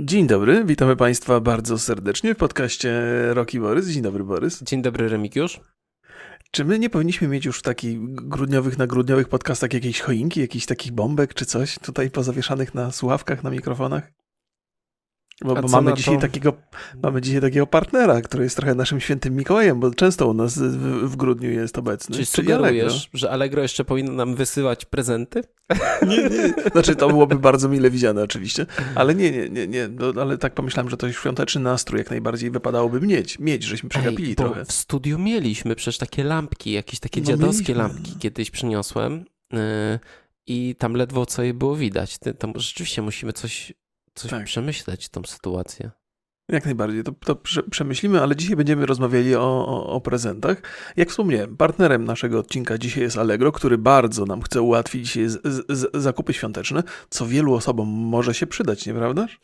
Dzień dobry, witamy Państwa bardzo serdecznie w podcaście Roki Borys. Dzień dobry, Borys. Dzień dobry, Remigiusz. Czy my nie powinniśmy mieć już w takich grudniowych, na grudniowych podcastach jakiejś choinki, jakichś takich bombek czy coś tutaj pozawieszanych na słuchawkach, na mikrofonach? Bo, bo mamy, dzisiaj takiego, mamy dzisiaj takiego partnera, który jest trochę naszym świętym Mikołajem, bo często u nas w, w grudniu jest obecny. Czy sugerujesz, Allegro. że Allegro jeszcze powinno nam wysyłać prezenty? Nie, nie. Znaczy to byłoby bardzo mile widziane oczywiście, ale nie, nie, nie, nie. No, ale tak pomyślałem, że to świąteczny nastrój jak najbardziej wypadałoby mieć, mieć, żeśmy przegapili Ej, trochę. w studiu mieliśmy przecież takie lampki, jakieś takie no, dziadowskie mieliśmy. lampki kiedyś przyniosłem yy, i tam ledwo co je było widać. Tam rzeczywiście musimy coś coś tak. przemyśleć tą sytuację. Jak najbardziej, to, to przemyślimy, ale dzisiaj będziemy rozmawiali o, o, o, prezentach. Jak wspomniałem, partnerem naszego odcinka dzisiaj jest Allegro, który bardzo nam chce ułatwić z, z, zakupy świąteczne, co wielu osobom może się przydać, nieprawdaż?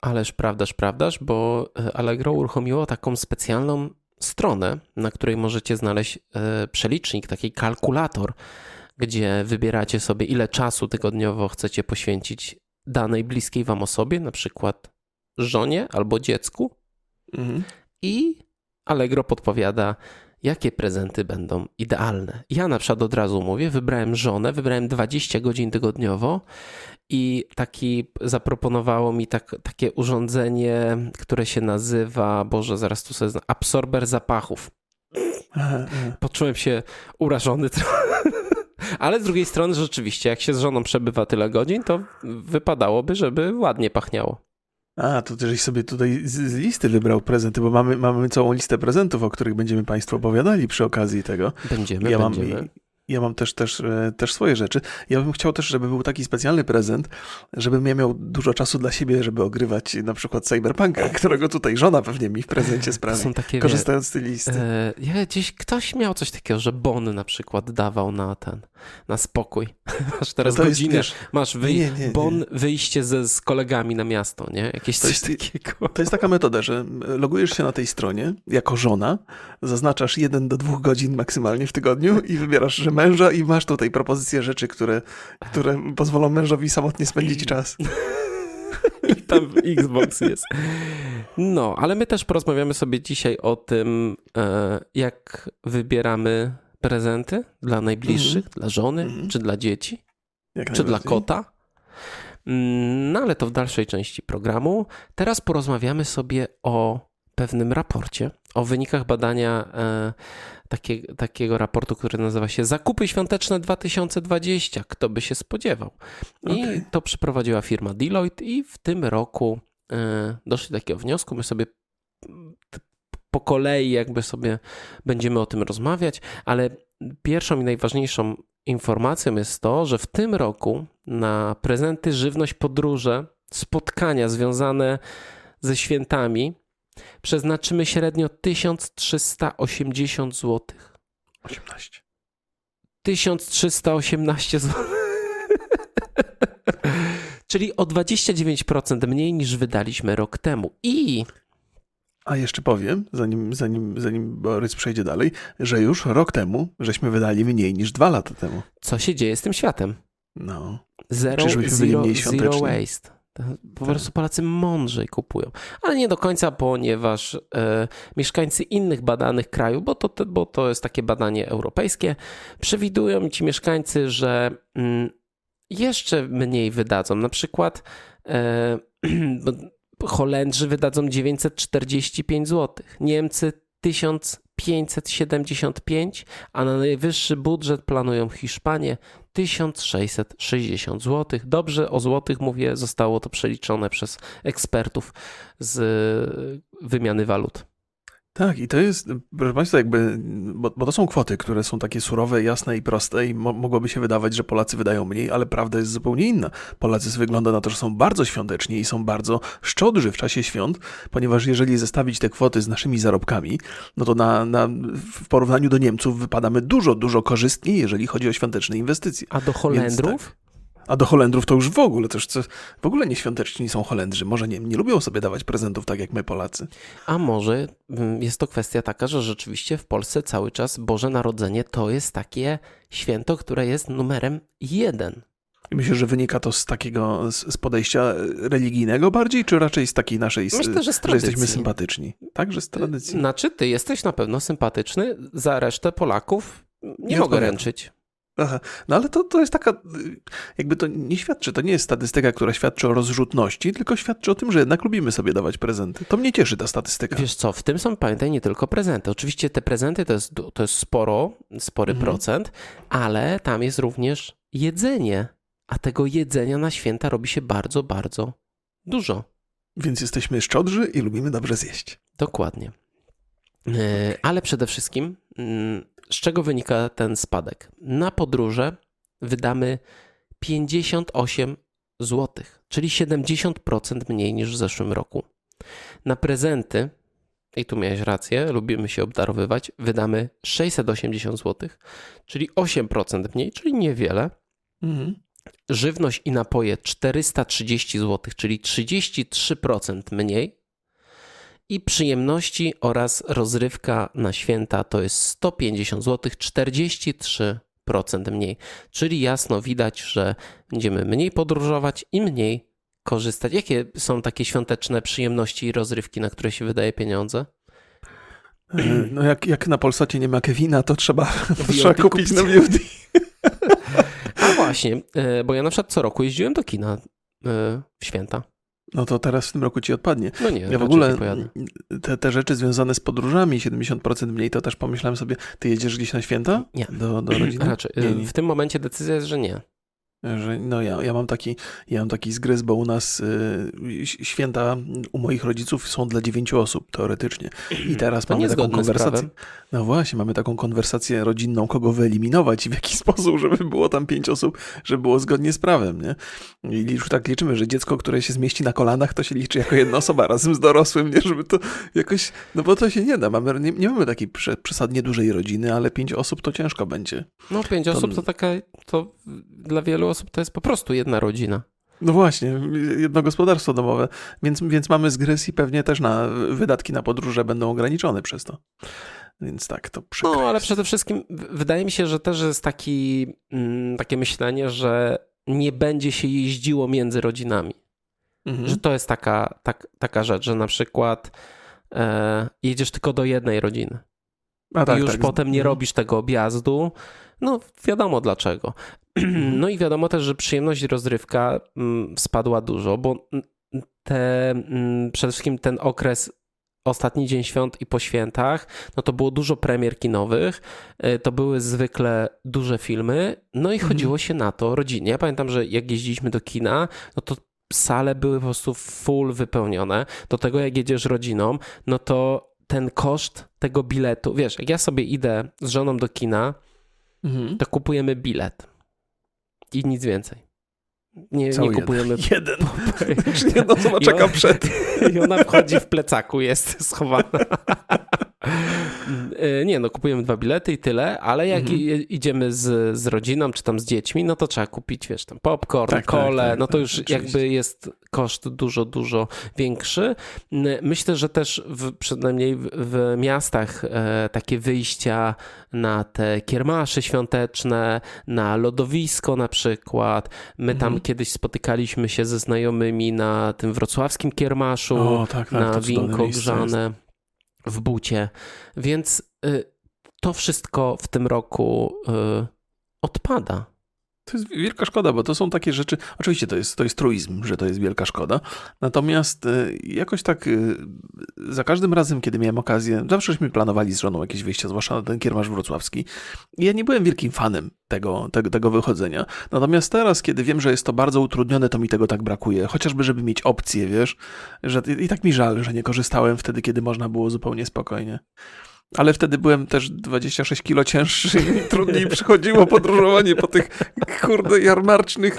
Ależ prawdaż, prawdaż, bo e, Allegro uruchomiło taką specjalną stronę, na której możecie znaleźć e, przelicznik, taki kalkulator, gdzie wybieracie sobie ile czasu tygodniowo chcecie poświęcić danej bliskiej wam osobie, na przykład żonie albo dziecku. Mhm. I Allegro podpowiada, jakie prezenty będą idealne. Ja na przykład od razu mówię, wybrałem żonę, wybrałem 20 godzin tygodniowo i taki zaproponowało mi tak, takie urządzenie, które się nazywa, Boże, zaraz tu sobie, absorber zapachów. Poczułem się urażony trochę. Ale z drugiej strony rzeczywiście, jak się z żoną przebywa tyle godzin, to wypadałoby, żeby ładnie pachniało. A, to też sobie tutaj z, listy wybrał prezenty, bo mamy, mamy całą listę prezentów, o których będziemy Państwu opowiadali przy okazji tego. Będziemy, ja będziemy. Mam, ja mam też, też, e, też swoje rzeczy. Ja bym chciał też, żeby był taki specjalny prezent, żebym ja miał dużo czasu dla siebie, żeby ogrywać na przykład Cyberpunka, którego tutaj żona pewnie mi w prezencie sprawi, są takie, korzystając z tej listy. E, ja gdzieś ktoś miał coś takiego, że Bon na przykład dawał na ten, na spokój. masz teraz no godzinę, jest, masz wyj nie, nie, Bon wyjście ze, z kolegami na miasto, nie? Jakieś to coś jest, takiego. To jest taka metoda, że logujesz się na tej stronie jako żona, zaznaczasz jeden do dwóch godzin maksymalnie w tygodniu i wybierasz, że męża i masz tutaj propozycję rzeczy, które, które pozwolą mężowi samotnie spędzić czas. I tam Xbox jest. No, ale my też porozmawiamy sobie dzisiaj o tym, e, jak wybieramy prezenty dla najbliższych, mm -hmm. dla żony, mm -hmm. czy dla dzieci, jak czy dla kota. Mm, no ale to w dalszej części programu. Teraz porozmawiamy sobie o pewnym raporcie, o wynikach badania e, takie, takiego raportu, który nazywa się Zakupy Świąteczne 2020. Kto by się spodziewał? I okay. to przeprowadziła firma Deloitte i w tym roku e, doszli do takiego wniosku. My sobie po kolei jakby sobie będziemy o tym rozmawiać, ale pierwszą i najważniejszą informacją jest to, że w tym roku na prezenty, żywność, podróże, spotkania związane ze świętami przeznaczymy średnio 1380 zł. 18. 1318 zł. Czyli o 29% mniej niż wydaliśmy rok temu. I. A jeszcze powiem, zanim, zanim, zanim Borys przejdzie dalej, że już rok temu żeśmy wydali mniej niż dwa lata temu. Co się dzieje z tym światem? No. Zero, zero, zero waste. Po tak. prostu Polacy mądrzej kupują. Ale nie do końca, ponieważ e, mieszkańcy innych badanych krajów, bo to, bo to jest takie badanie europejskie, przewidują ci mieszkańcy, że mm, jeszcze mniej wydadzą. Na przykład e, Holendrzy wydadzą 945 zł, Niemcy 1575, a na najwyższy budżet planują Hiszpanię 1660 zł. Dobrze o złotych mówię, zostało to przeliczone przez ekspertów z wymiany walut. Tak, i to jest, proszę Państwa, jakby, bo, bo, to są kwoty, które są takie surowe, jasne i proste i mo mogłoby się wydawać, że Polacy wydają mniej, ale prawda jest zupełnie inna. Polacy wygląda na to, że są bardzo świąteczni i są bardzo szczodrzy w czasie świąt, ponieważ jeżeli zestawić te kwoty z naszymi zarobkami, no to na, na, w porównaniu do Niemców wypadamy dużo, dużo korzystniej, jeżeli chodzi o świąteczne inwestycje. A do Holendrów? A do Holendrów to już w ogóle, co, w ogóle nieświąteczni są Holendrzy. Może nie, nie lubią sobie dawać prezentów tak jak my Polacy. A może mm, jest to kwestia taka, że rzeczywiście w Polsce cały czas Boże Narodzenie to jest takie święto, które jest numerem jeden. I myślę, że wynika to z takiego, z, podejścia religijnego bardziej, czy raczej z takiej naszej, Myślę, że, z że jesteśmy sympatyczni? Także z tradycji. Znaczy, ty jesteś na pewno sympatyczny, za resztę Polaków nie, Nie mogę ręczyć. Aha. No ale to, to jest taka, jakby to nie świadczy, to nie jest statystyka, która świadczy o rozrzutności, tylko świadczy o tym, że jednak lubimy sobie dawać prezenty. To mnie cieszy ta statystyka. Wiesz co, w tym są, pamiętaj, nie tylko prezenty. Oczywiście te prezenty to jest, to jest sporo, spory Mhm. procent, ale tam jest również jedzenie. A tego jedzenia na święta robi się bardzo, bardzo dużo. Więc jesteśmy szczodrzy i lubimy dobrze zjeść. Dokładnie. E, Ale przede wszystkim, mm, z czego wynika ten spadek? Na podróże wydamy 58 zł, czyli 70% mniej niż w zeszłym roku. Na prezenty, i tu miałeś rację, lubimy się obdarowywać, wydamy 680 zł, czyli 8% mniej, czyli niewiele. Mhm. Żywność i napoje 430 zł, czyli 33% mniej. I przyjemności oraz rozrywka na święta to jest 150 zł, 43% mniej. Czyli jasno widać, że będziemy mniej podróżować i mniej korzystać. Jakie są takie świąteczne przyjemności i rozrywki, na które się wydaje pieniądze? No jak, jak na Polsacie nie ma Kevina, to trzeba, to trzeba kupić. na VOD. A właśnie, e, bo ja na przykład co roku jeździłem do kina e, w święta. No to teraz w tym roku ci odpadnie. No nie, Ja w ogóle te, te rzeczy związane z podróżami, 70% mniej, to też pomyślałem sobie, ty jedziesz gdzieś na święta? Nie. Do, do rodziny? Raczej. e, Nie, nie. W tym momencie decyzja jest, że nie. Że, no ja, ja mam taki, ja mam taki zgryz, bo u nas y, święta u moich rodziców są dla dziewięciu osób teoretycznie. I teraz To mamy taką konwersację. No właśnie, mamy taką konwersację rodzinną, kogo wyeliminować i w jaki sposób, żeby było tam pięć osób, żeby było zgodnie z prawem, nie? I już tak liczymy, że dziecko, które się zmieści na kolanach, to się liczy jako jedna osoba razem z dorosłym, nie? Żeby to jakoś, no bo to się nie da. Mamy, nie, nie mamy takiej prze, przesadnie dużej rodziny, ale pięć osób to ciężko będzie. No pięć To- osób to taka, to dla wielu osób to jest po prostu jedna rodzina. No właśnie, jedno gospodarstwo domowe, więc, więc mamy zgryz i pewnie też na wydatki na podróże będą ograniczone przez to. Więc tak, to przykre No ale przede wszystkim wydaje mi się, że też jest taki, mm, takie myślenie, że nie będzie się jeździło między rodzinami. Mhm. Że to jest taka, tak, taka rzecz, że na przykład e, jedziesz tylko do jednej rodziny. A tak, I już tak. potem nie Mhm. robisz tego objazdu. No, wiadomo dlaczego. No i wiadomo też, że przyjemność i rozrywka mm, spadła dużo, bo te, mm, przede wszystkim ten okres ostatni dzień świąt i po świętach, no to było dużo premier kinowych, y, to były zwykle duże filmy, no i Mhm. chodziło się na to rodzinnie. Ja pamiętam, że jak jeździliśmy do kina, no to sale były po prostu full wypełnione. Do tego jak jedziesz rodziną, no to ten koszt tego biletu, wiesz, jak ja sobie idę z żoną do kina, Mhm. to kupujemy bilet i nic więcej. Nie, Cały nie kupujemy. Jeden. Czyli jedna osoba I czeka on- przed. I ona wchodzi w plecaku, jest schowana. E, Nie, no kupujemy dwa bilety i tyle, ale jak Mhm. idziemy z, z rodziną czy tam z dziećmi, no to trzeba kupić, wiesz, tam popcorn, Tak, tak, kole, tak, no to tak, już oczywiście. jakby jest koszt dużo, dużo większy. Myślę, że też w, przynajmniej w, w miastach e, takie wyjścia na te kiermasze świąteczne, na lodowisko na przykład. My tam Mhm. kiedyś spotykaliśmy się ze znajomymi na tym wrocławskim kiermaszu O, tak, tak, na winko grzane w bucie. Więc y, to wszystko w tym roku y, odpada. To jest wielka szkoda, bo to są takie rzeczy. Oczywiście to jest, to jest truizm, że to jest wielka szkoda. Natomiast y, jakoś tak y, za każdym razem, kiedy miałem okazję, zawsześmy planowali z żoną jakieś wyjścia, zwłaszcza na ten kiermasz wrocławski. Ja nie byłem wielkim fanem tego, tego, tego wychodzenia. Natomiast teraz, kiedy wiem, że jest to bardzo utrudnione, to mi tego tak brakuje. Chociażby, żeby mieć opcję, wiesz, że i tak mi żal, że nie korzystałem wtedy, kiedy można było zupełnie spokojnie. Ale wtedy byłem też 26 kilo cięższy i trudniej przychodziło podróżowanie po tych kurde jarmarcznych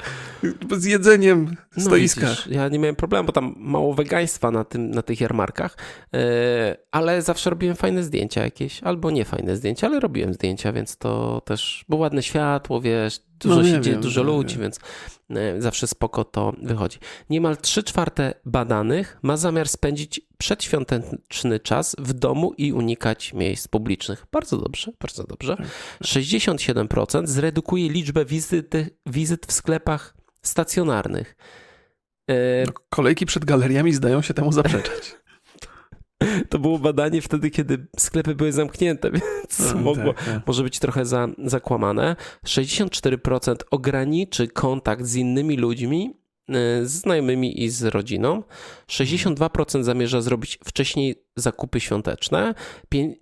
z jedzeniem No stoiskach. widzisz, ja nie miałem problemu, bo tam mało wegaństwa na, tym, na tych jarmarkach, y, ale zawsze robiłem fajne zdjęcia jakieś, albo nie fajne zdjęcia, ale robiłem zdjęcia, więc to też było ładne światło, wiesz, dużo No się dzieje, wiem, dużo no ludzi, wiem. więc y, zawsze spoko to wychodzi. Niemal 3 czwarte badanych ma zamiar spędzić przedświąteczny czas w domu i unikać miejsc publicznych. Bardzo dobrze, bardzo dobrze. Tak. 67% zredukuje liczbę wizyty, wizyt w sklepach stacjonarnych. E, no, kolejki przed galeriami zdają się temu zaprzeczać. To było badanie wtedy, kiedy sklepy były zamknięte, więc no, mogło, tak, tak. może być trochę za, zakłamane. 64% ograniczy kontakt z innymi ludźmi, e, z znajomymi i z rodziną. 62% zamierza zrobić wcześniej zakupy świąteczne.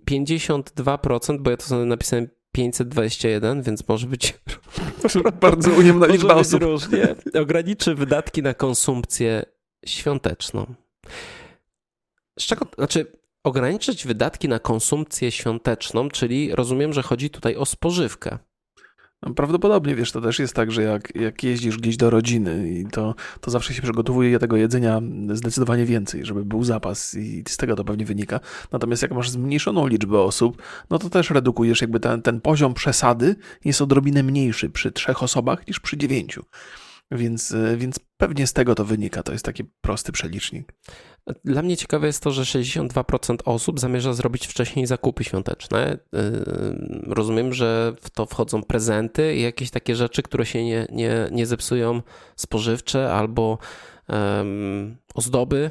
52%, bo ja to sobie napisałem 521, więc może być bardzo ujemna liczba osób. różnie. Ograniczy wydatki na konsumpcję świąteczną. Z czego, znaczy ograniczyć wydatki na konsumpcję świąteczną, czyli rozumiem, że chodzi tutaj o spożywkę. No, prawdopodobnie, wiesz, to też jest tak, że jak, jak jeździsz gdzieś do rodziny i to, to zawsze się przygotowuje tego jedzenia zdecydowanie więcej, żeby był zapas i z tego to pewnie wynika. Natomiast jak masz zmniejszoną liczbę osób, no to też redukujesz jakby ten, ten poziom przesady jest odrobinę mniejszy przy trzech osobach niż przy dziewięciu. Więc, e, więc pewnie z tego to wynika. To jest taki prosty przelicznik. Dla mnie ciekawe jest to, że 62% osób zamierza zrobić wcześniej zakupy świąteczne. E, rozumiem, że w to wchodzą prezenty i jakieś takie rzeczy, które się nie, nie, nie zepsują, spożywcze albo um, ozdoby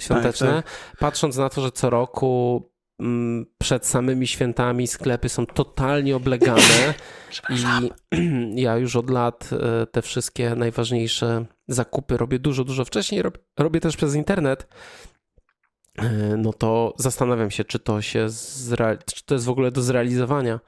świąteczne. Tak, tak. Patrząc na to, że co roku przed samymi świętami sklepy są totalnie oblegane i ja już od lat e, te wszystkie najważniejsze zakupy robię dużo, dużo wcześniej. Robię też przez internet. E, no to zastanawiam się, czy to się czy to jest w ogóle do zrealizowania.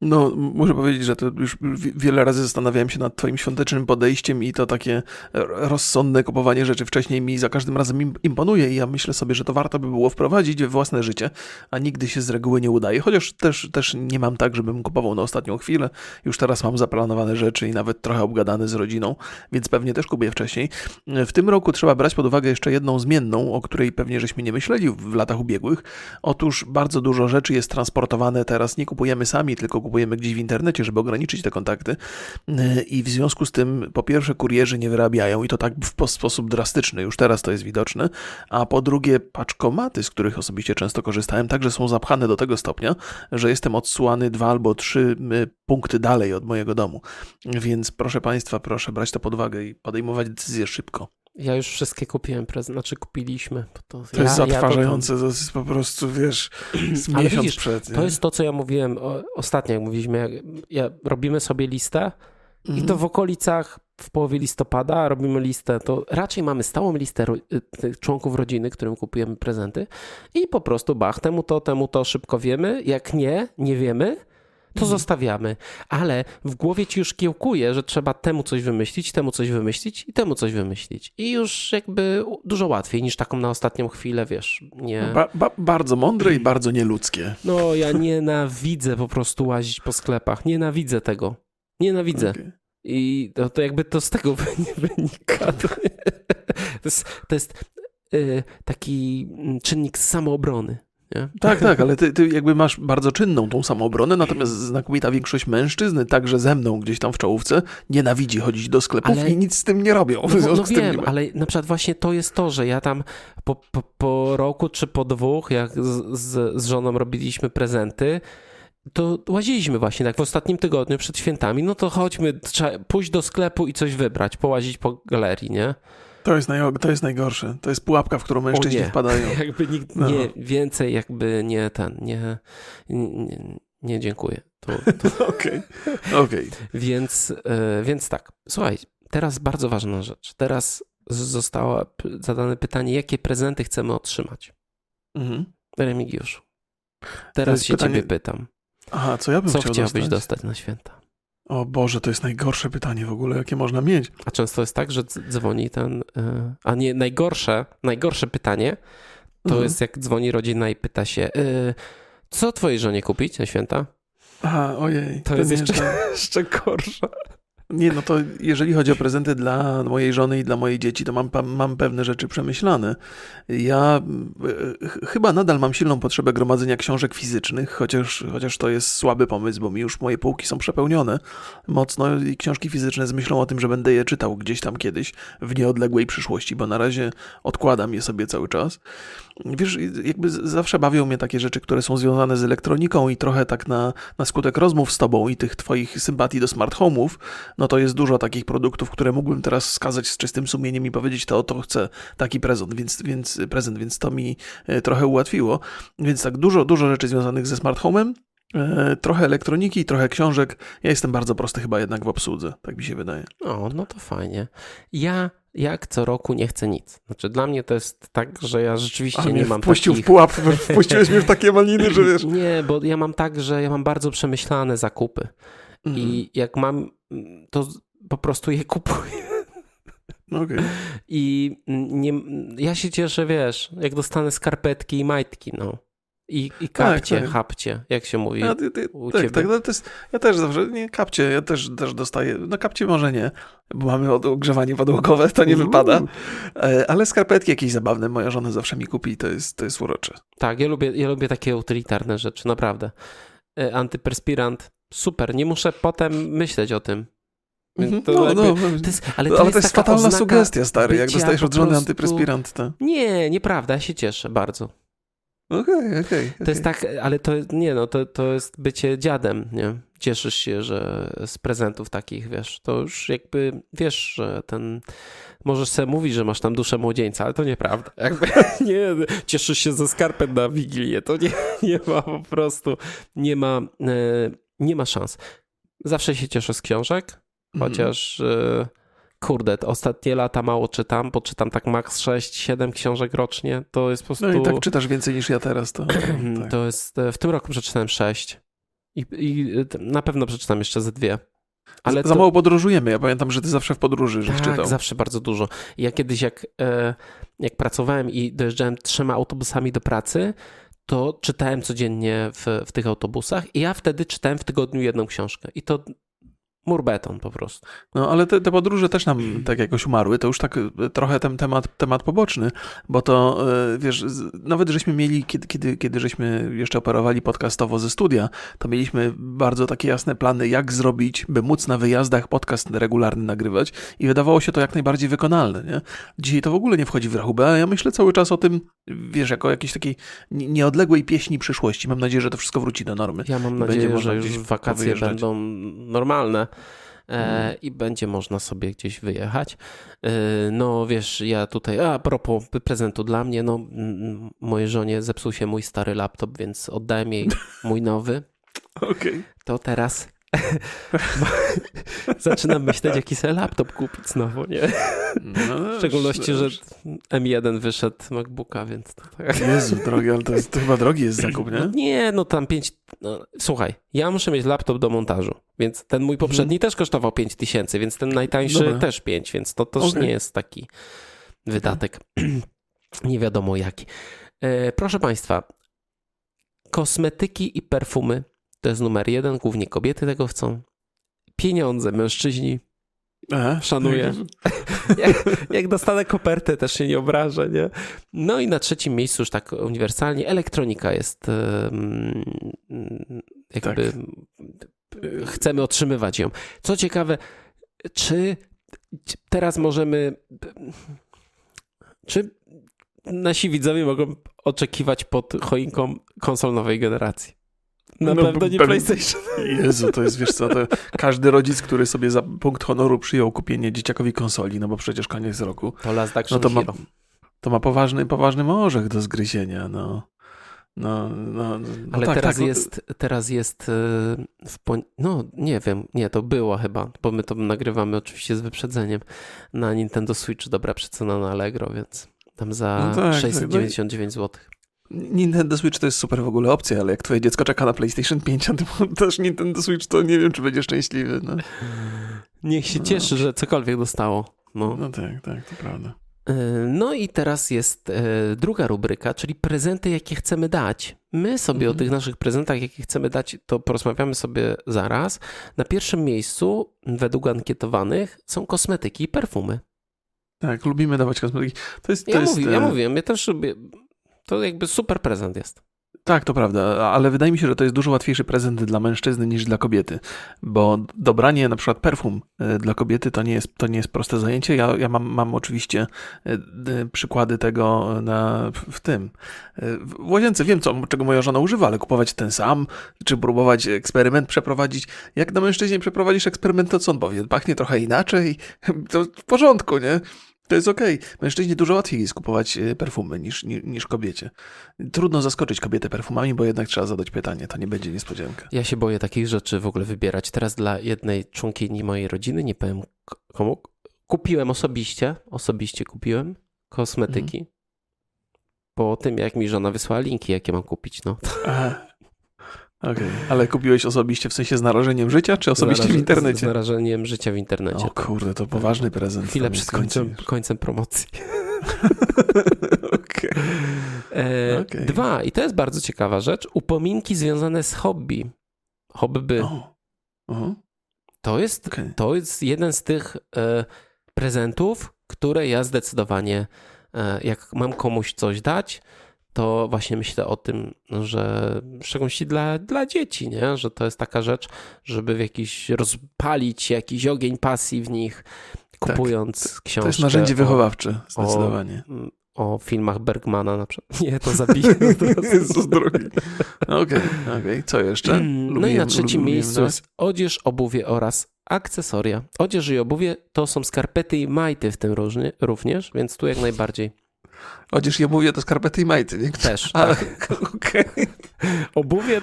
No, muszę powiedzieć, że to już wiele razy zastanawiałem się nad Twoim świątecznym podejściem i to takie rozsądne kupowanie rzeczy wcześniej mi za każdym razem imponuje i ja myślę sobie, że to warto by było wprowadzić w własne życie, a nigdy się z reguły nie udaje. Chociaż też, też nie mam tak, żebym kupował na ostatnią chwilę. Już teraz mam zaplanowane rzeczy i nawet trochę obgadane z rodziną, więc pewnie też kupuję wcześniej. W tym roku trzeba brać pod uwagę jeszcze jedną zmienną, o której pewnie żeśmy nie myśleli w latach ubiegłych. Otóż bardzo dużo rzeczy jest transportowane teraz, nie kupujemy sami, tylko kupujemy gdzieś w internecie, żeby ograniczyć te kontakty. I w związku z tym, po pierwsze, kurierzy nie wyrabiają i to tak w sposób drastyczny, już teraz to jest widoczne, a po drugie, paczkomaty, z których osobiście często korzystałem, także są zapchane do tego stopnia, że jestem odsyłany dwa albo trzy punkty dalej od mojego domu. Więc proszę Państwa, proszę brać to pod uwagę i podejmować decyzje szybko. Ja już wszystkie kupiłem, znaczy kupiliśmy. To, to ja, jest zatrważające, ja to, to, jest po prostu, wiesz, miesiąc widzisz, przed. Nie? To jest to, co ja mówiłem ostatnio, jak mówiliśmy, jak, ja, robimy sobie listę i to mhm. w okolicach w połowie listopada robimy listę, to raczej mamy stałą listę y, członków rodziny, którym kupujemy prezenty i po prostu bach, temu to, temu to szybko wiemy, jak nie, nie wiemy, to zostawiamy. Ale w głowie ci już kiełkuje, że trzeba temu coś wymyślić, temu coś wymyślić i temu coś wymyślić. I już jakby dużo łatwiej niż taką na ostatnią chwilę, wiesz, nie... Ba ba bardzo mądre i bardzo nieludzkie. No, ja nienawidzę po prostu łazić po sklepach. Nienawidzę tego. Nienawidzę. Okay. I to, to, jakby to z tego wynika. To, jest, to jest y, taki czynnik samoobrony. Nie? Tak, tak, ale ty, ty, jakby masz bardzo czynną tą samoobronę, natomiast znakomita większość mężczyzn, także ze mną gdzieś tam w czołówce, nienawidzi chodzić do sklepów ale... i nic z tym nie robią. No, no wiem, ale na przykład właśnie to jest to, że ja tam po, po, po roku czy po dwóch, jak z, z, z żoną robiliśmy prezenty, to łaziliśmy właśnie tak w ostatnim tygodniu przed świętami, no to chodźmy, trzeba pójść do sklepu i coś wybrać, połazić po galerii, nie? To jest, naj, to jest najgorsze. To jest pułapka, w którą mężczyźni wpadają. jakby nikt, no. nie, więcej jakby nie ten, nie, nie, nie dziękuję. Okej, okej. Okay. Więc, e, więc tak, słuchaj, teraz bardzo ważna rzecz. Teraz zostało zadane pytanie, jakie prezenty chcemy otrzymać. Mhm. Remigiuszu, teraz się pytanie... ciebie pytam. Aha, co ja bym co chciał chciałbyś dostać? dostać na święta? O Boże, to jest najgorsze pytanie w ogóle, jakie można mieć. A często jest tak, że dzwoni ten. E, a nie, najgorsze, najgorsze pytanie to mhm. jest jak dzwoni rodzina i pyta się, e, co twojej żonie kupić na święta? Aha, ojej. To, to jest jeszcze, jeszcze gorsze. Nie, no to jeżeli chodzi o prezenty dla mojej żony i dla mojej dzieci, to mam, mam pewne rzeczy przemyślane. Ja e, chyba nadal mam silną potrzebę gromadzenia książek fizycznych, chociaż, chociaż to jest słaby pomysł, bo mi już moje półki są przepełnione mocno i książki fizyczne z myślą o tym, że będę je czytał gdzieś tam kiedyś w nieodległej przyszłości, bo na razie odkładam je sobie cały czas. Wiesz, jakby zawsze bawią mnie takie rzeczy, które są związane z elektroniką i trochę tak na, na skutek rozmów z tobą i tych twoich sympatii do smart home'ów, no to jest dużo takich produktów, które mógłbym teraz wskazać z czystym sumieniem i powiedzieć, to to chcę taki prezent, więc, więc prezent, więc to mi e, trochę ułatwiło. Więc tak, dużo, dużo rzeczy związanych ze smart home'em, e, trochę elektroniki, trochę książek. Ja jestem bardzo prosty chyba jednak w obsłudze, tak mi się wydaje. O, no to fajnie. Ja jak co roku nie chcę nic. Znaczy dla mnie to jest tak, że ja rzeczywiście Ale nie mam wpuścił takich... w pułap, wpuściłeś mnie w takie maliny, że wiesz. Nie, bo ja mam tak, że ja mam bardzo przemyślane zakupy. Mhm. I jak mam, to po prostu je kupuję. Okej. I nie, ja się cieszę, wiesz, jak dostanę skarpetki i majtki, no. I, i kapcie, tak. hapcie, jak się mówi. Ty, ty, u tak, ciebie? tak, no to jest, ja też zawsze, nie, kapcie, ja też, też dostaję, no kapcie może nie, bo mamy ogrzewanie podłogowe, to nie Uuu. wypada, E, ale skarpetki jakieś zabawne moja żona zawsze mi kupi to jest, to jest urocze. Tak, ja lubię, ja lubię takie utylitarne rzeczy, naprawdę. E, Antyperspirant, super, nie muszę potem myśleć o tym. To No, jakby- no, To jest, ale ale to to jest, jest taka fatalna sugestia, stary, jak dostajesz od żony prostu- antyperspirant, to Nie, nieprawda, ja się cieszę bardzo. Okej, okej. To jest tak, ale to nie no, to, to jest bycie dziadem, nie? Cieszysz się, że z prezentów takich, wiesz, to już jakby wiesz, że ten możesz sobie mówić, że masz tam duszę młodzieńca, ale to nieprawda. Jakby nie, cieszysz się ze skarpet na Wigilię, to nie, nie ma po prostu, nie ma, e, nie ma szans. Zawsze się cieszę z książek, Mhm. chociaż e, kurde, ostatnie lata mało czytam, bo czytam tak maks 6-7 książek rocznie, to jest po prostu... No i tak czytasz więcej niż ja teraz, to, tak. To jest, e, w tym roku przeczytałem sześć i, i e, na pewno przeczytam jeszcze ze dwie. Ale za to, mało podróżujemy, ja pamiętam, że ty zawsze w podróży żeś tak, czytał. zawsze bardzo dużo. Ja kiedyś jak, e, jak pracowałem i dojeżdżałem trzema autobusami do pracy, to czytałem codziennie w, w tych autobusach i ja wtedy czytałem w tygodniu jedną książkę. I to murbeton po prostu. No, ale te, te podróże też nam tak jakoś umarły. To już tak e, trochę ten temat, temat poboczny, bo to e, wiesz, nawet żeśmy mieli, kiedy, kiedy, kiedy żeśmy jeszcze operowali podcastowo ze studia, to mieliśmy bardzo takie jasne plany, jak zrobić, by móc na wyjazdach podcast regularny nagrywać i wydawało się to jak najbardziej wykonalne, nie? Dzisiaj to w ogóle nie wchodzi w rachubę, a ja myślę cały czas o tym, wiesz, jako jakiejś takiej nie- nieodległej pieśni przyszłości. Mam nadzieję, że to wszystko wróci do normy. Ja mam Będzie nadzieję, można że już gdzieś wakacje powyjeżdżać. będą normalne. E, Mhm. I będzie można sobie gdzieś wyjechać. E, no wiesz, ja tutaj, a propos prezentu dla mnie, no mojej żonie zepsuł się mój stary laptop, więc oddałem jej mój nowy. Okej. To teraz zaczynam myśleć, jaki sobie laptop kupić znowu, nie? No, W szczególności, że M1 wyszedł MacBooka, więc to tak. Jezu, drogi, ale to, jest, to chyba drogi jest zakup, No nie? nie, no tam 5. No, słuchaj, ja muszę mieć laptop do montażu, więc ten mój poprzedni też kosztował 5 tysięcy, więc ten najtańszy Dobra. też 5, więc to też Okej. nie jest taki wydatek. nie wiadomo jaki. E, proszę Państwa, kosmetyki i perfumy to jest numer jeden, głównie kobiety tego chcą. Pieniądze, mężczyźni. Aha. Szanuję. Jak, jak dostanę kopertę, też się nie obrażę, nie? No i na trzecim miejscu już tak uniwersalnie elektronika jest jakby chcemy otrzymywać ją. Co ciekawe, czy teraz możemy czy nasi widzowie mogą oczekiwać pod choinką konsol nowej generacji? Na No, pewno nie PlayStation. Jezu, to jest, wiesz co, to każdy rodzic, który sobie za punkt honoru przyjął kupienie dzieciakowi konsoli, no bo przecież koniec roku, To Last no Action to ma, Hero. to ma poważny, poważny orzech do zgryzienia, no. No, no, no Ale tak, teraz, tak, jest, teraz jest e, w pon... No, nie wiem, nie, to było chyba, bo my to nagrywamy oczywiście z wyprzedzeniem na Nintendo Switch, dobra przecena na Allegro, więc tam za No tak, tak, 699 zł. Nintendo Switch to jest super w ogóle opcja, ale jak twoje dziecko czeka na PlayStation 5, a ty też Nintendo Switch, to nie wiem, czy będzie szczęśliwy, no. Niech się No. cieszy, że cokolwiek dostało. No. No tak, tak, to prawda. E, No i teraz jest e, druga rubryka, czyli prezenty, jakie chcemy dać. My sobie o Mhm. tych naszych prezentach, jakie chcemy dać, to porozmawiamy sobie zaraz. Na pierwszym miejscu, według ankietowanych, są kosmetyki i perfumy. Tak, lubimy dawać kosmetyki. To jest, to Ja, jest, mówię, ja e, mówię, ja też lubię. To jakby super prezent jest. Tak, to prawda, ale wydaje mi się, że to jest dużo łatwiejszy prezent dla mężczyzny niż dla kobiety, bo dobranie na przykład perfum e, dla kobiety to nie jest, to nie jest proste zajęcie. Ja, ja mam, mam oczywiście e, przykłady tego na, w tym. E, w łazience wiem, co, czego moja żona używa, ale kupować ten sam, czy próbować eksperyment przeprowadzić. Jak na mężczyźnie przeprowadzisz eksperyment, to co on powie? Pachnie trochę inaczej, to w porządku, nie? To jest okej. Okay. Mężczyźnie dużo łatwiej jest kupować e, perfumy niż, niż, niż, kobiecie. Trudno zaskoczyć kobietę perfumami, bo jednak trzeba zadać pytanie, to nie będzie niespodzianka. Ja się boję takich rzeczy w ogóle wybierać. Teraz dla jednej członkini mojej rodziny, nie powiem komu, kupiłem osobiście, osobiście kupiłem kosmetyki. Mhm. Po tym, jak mi żona wysłała linki, jakie mam kupić, no. Aha. Okay. ale kupiłeś osobiście w sensie z narażeniem życia, czy osobiście w internecie? Z narażeniem życia w internecie. O kurde, to poważny prezent. Chwilę przed końcem, końcem promocji. okay. E, okay. Dwa, i to jest bardzo ciekawa rzecz, upominki związane z hobby. Hobby. Oh. Uh -huh. To, jest, okay. to jest jeden z tych e, prezentów, które ja zdecydowanie, e, jak mam komuś coś dać, to właśnie myślę o tym, że w szczególności dla, dla dzieci, nie? że to jest taka rzecz, żeby w jakiś rozpalić jakiś ogień pasji w nich, kupując tak, książkę. To jest narzędzie wychowawcze, zdecydowanie. O, o filmach Bergmana na przykład. Nie, to zabije. Jezus drogi. Okej, okay, okay, co jeszcze? Lubię, no i na trzecim miejscu jest odzież, obuwie oraz akcesoria. Odzież i obuwie to są skarpety i majty w tym różnie, również, więc tu jak najbardziej Chociaż ja mówię to skarpety i majty, nie? Też, Ale, tak. okay. Obuwie,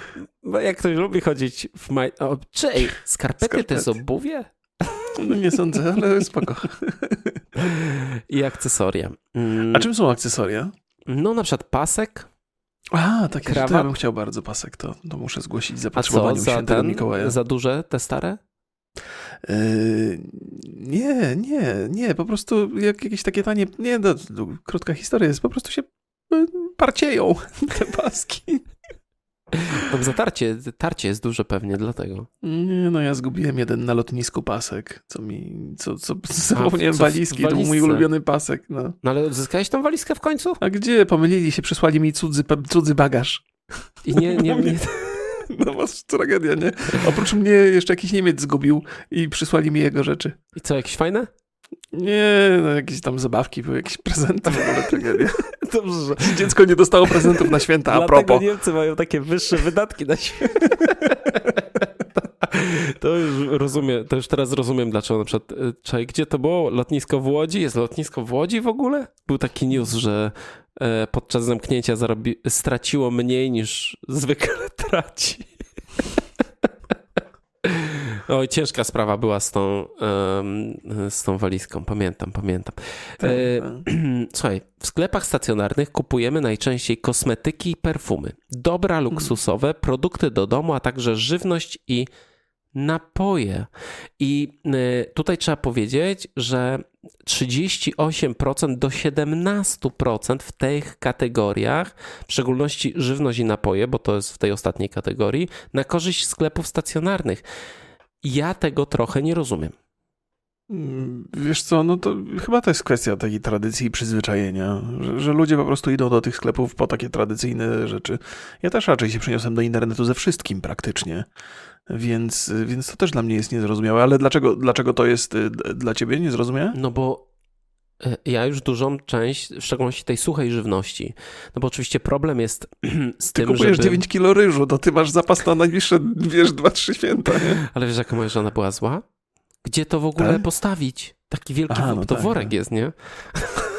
jak ktoś lubi chodzić w majty... Czy skarpety, skarpety to jest obuwie? No nie sądzę, ale spoko. I akcesoria. Mm. A czym są akcesoria? No na przykład pasek. A, tak ja bym chciał bardzo pasek, to, to muszę zgłosić zapotrzebowaniu świętego ten, Mikołaja. Za duże te stare? Yy, nie, nie, nie, po prostu jak jakieś takie tanie, nie, no, krótka historia jest, po prostu się yy, parcieją te paski. No zatarcie, tarcie jest duże pewnie, dlatego. Nie, no ja zgubiłem jeden na lotnisku pasek, co mi, co, co zapomniałem walizki, to mój ulubiony pasek, no. No ale odzyskałeś tą walizkę w końcu? A gdzie? Pomylili się, przysłali mi cudzy, cudzy bagaż. I nie, nie, nie... No was tragedia, nie? Oprócz mnie jeszcze jakiś Niemiec zgubił i przysłali mi jego rzeczy. I co, jakieś fajne? Nie, no jakieś tam zabawki, były jakieś prezenty, w ogóle tragedia. Dobrze, że dziecko nie dostało prezentów na święta, a Dlatego propos. Niemcy mają takie wyższe wydatki na święta. To już rozumiem, to już teraz rozumiem, dlaczego na przykład, e, czaj, gdzie to było? Lotnisko w Łodzi? Jest lotnisko w Łodzi w ogóle? Był taki news, że podczas zamknięcia zarobi, straciło mniej niż zwykle traci. Oj, ciężka sprawa była z tą, z tą walizką. Pamiętam, pamiętam. Tak, e, tak. Słuchaj, w sklepach stacjonarnych kupujemy najczęściej kosmetyki i perfumy. Dobra luksusowe, produkty do domu, a także żywność i napoje. I y, tutaj trzeba powiedzieć, że 38% do 17% w tych kategoriach, w szczególności żywność i napoje, bo to jest w tej ostatniej kategorii, na korzyść sklepów stacjonarnych. Ja tego trochę nie rozumiem. Mm, wiesz co, no to chyba to jest kwestia takiej tradycji i przyzwyczajenia, że, że, ludzie po prostu idą do tych sklepów po takie tradycyjne rzeczy. Ja też raczej się przeniosłem do internetu ze wszystkim praktycznie. Więc, więc to też dla mnie jest niezrozumiałe. Ale dlaczego, dlaczego to jest y, dla ciebie niezrozumiałe? No bo y, ja już dużą część, w szczególności tej suchej żywności, no bo oczywiście problem jest z ty tym, kupujesz żeby... 9 kilo ryżu, to ty masz zapas na najbliższe, wiesz, 2-3 święta, nie? Ale wiesz, jaka moja żona była zła? Gdzie to w ogóle tak? postawić? Taki wielki Aha, no to tak, worek tak. jest, nie?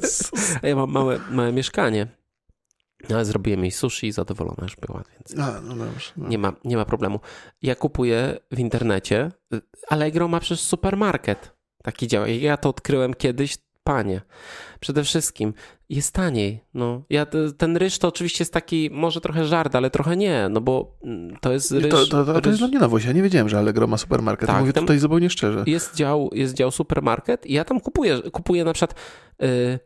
ja mam małe, małe mieszkanie no, ale zrobiłem jej sushi i zadowolona już była, więc A, no dobrze, no. Nie, ma, nie ma problemu. Ja kupuję w internecie, Allegro ma przez supermarket taki działa. Ja to odkryłem kiedyś, panie. Przede wszystkim jest taniej. No, ja, ten ryż to oczywiście jest taki, może trochę żart, ale trochę nie, no bo mm, to jest ryż... To, to, to, to jest dla mnie nowość, ja nie wiedziałem, że Allegro ma supermarket. Tak, Mówię tutaj zupełnie szczerze. Jest dział, jest dział supermarket i ja tam kupuję, kupuję na przykład yy,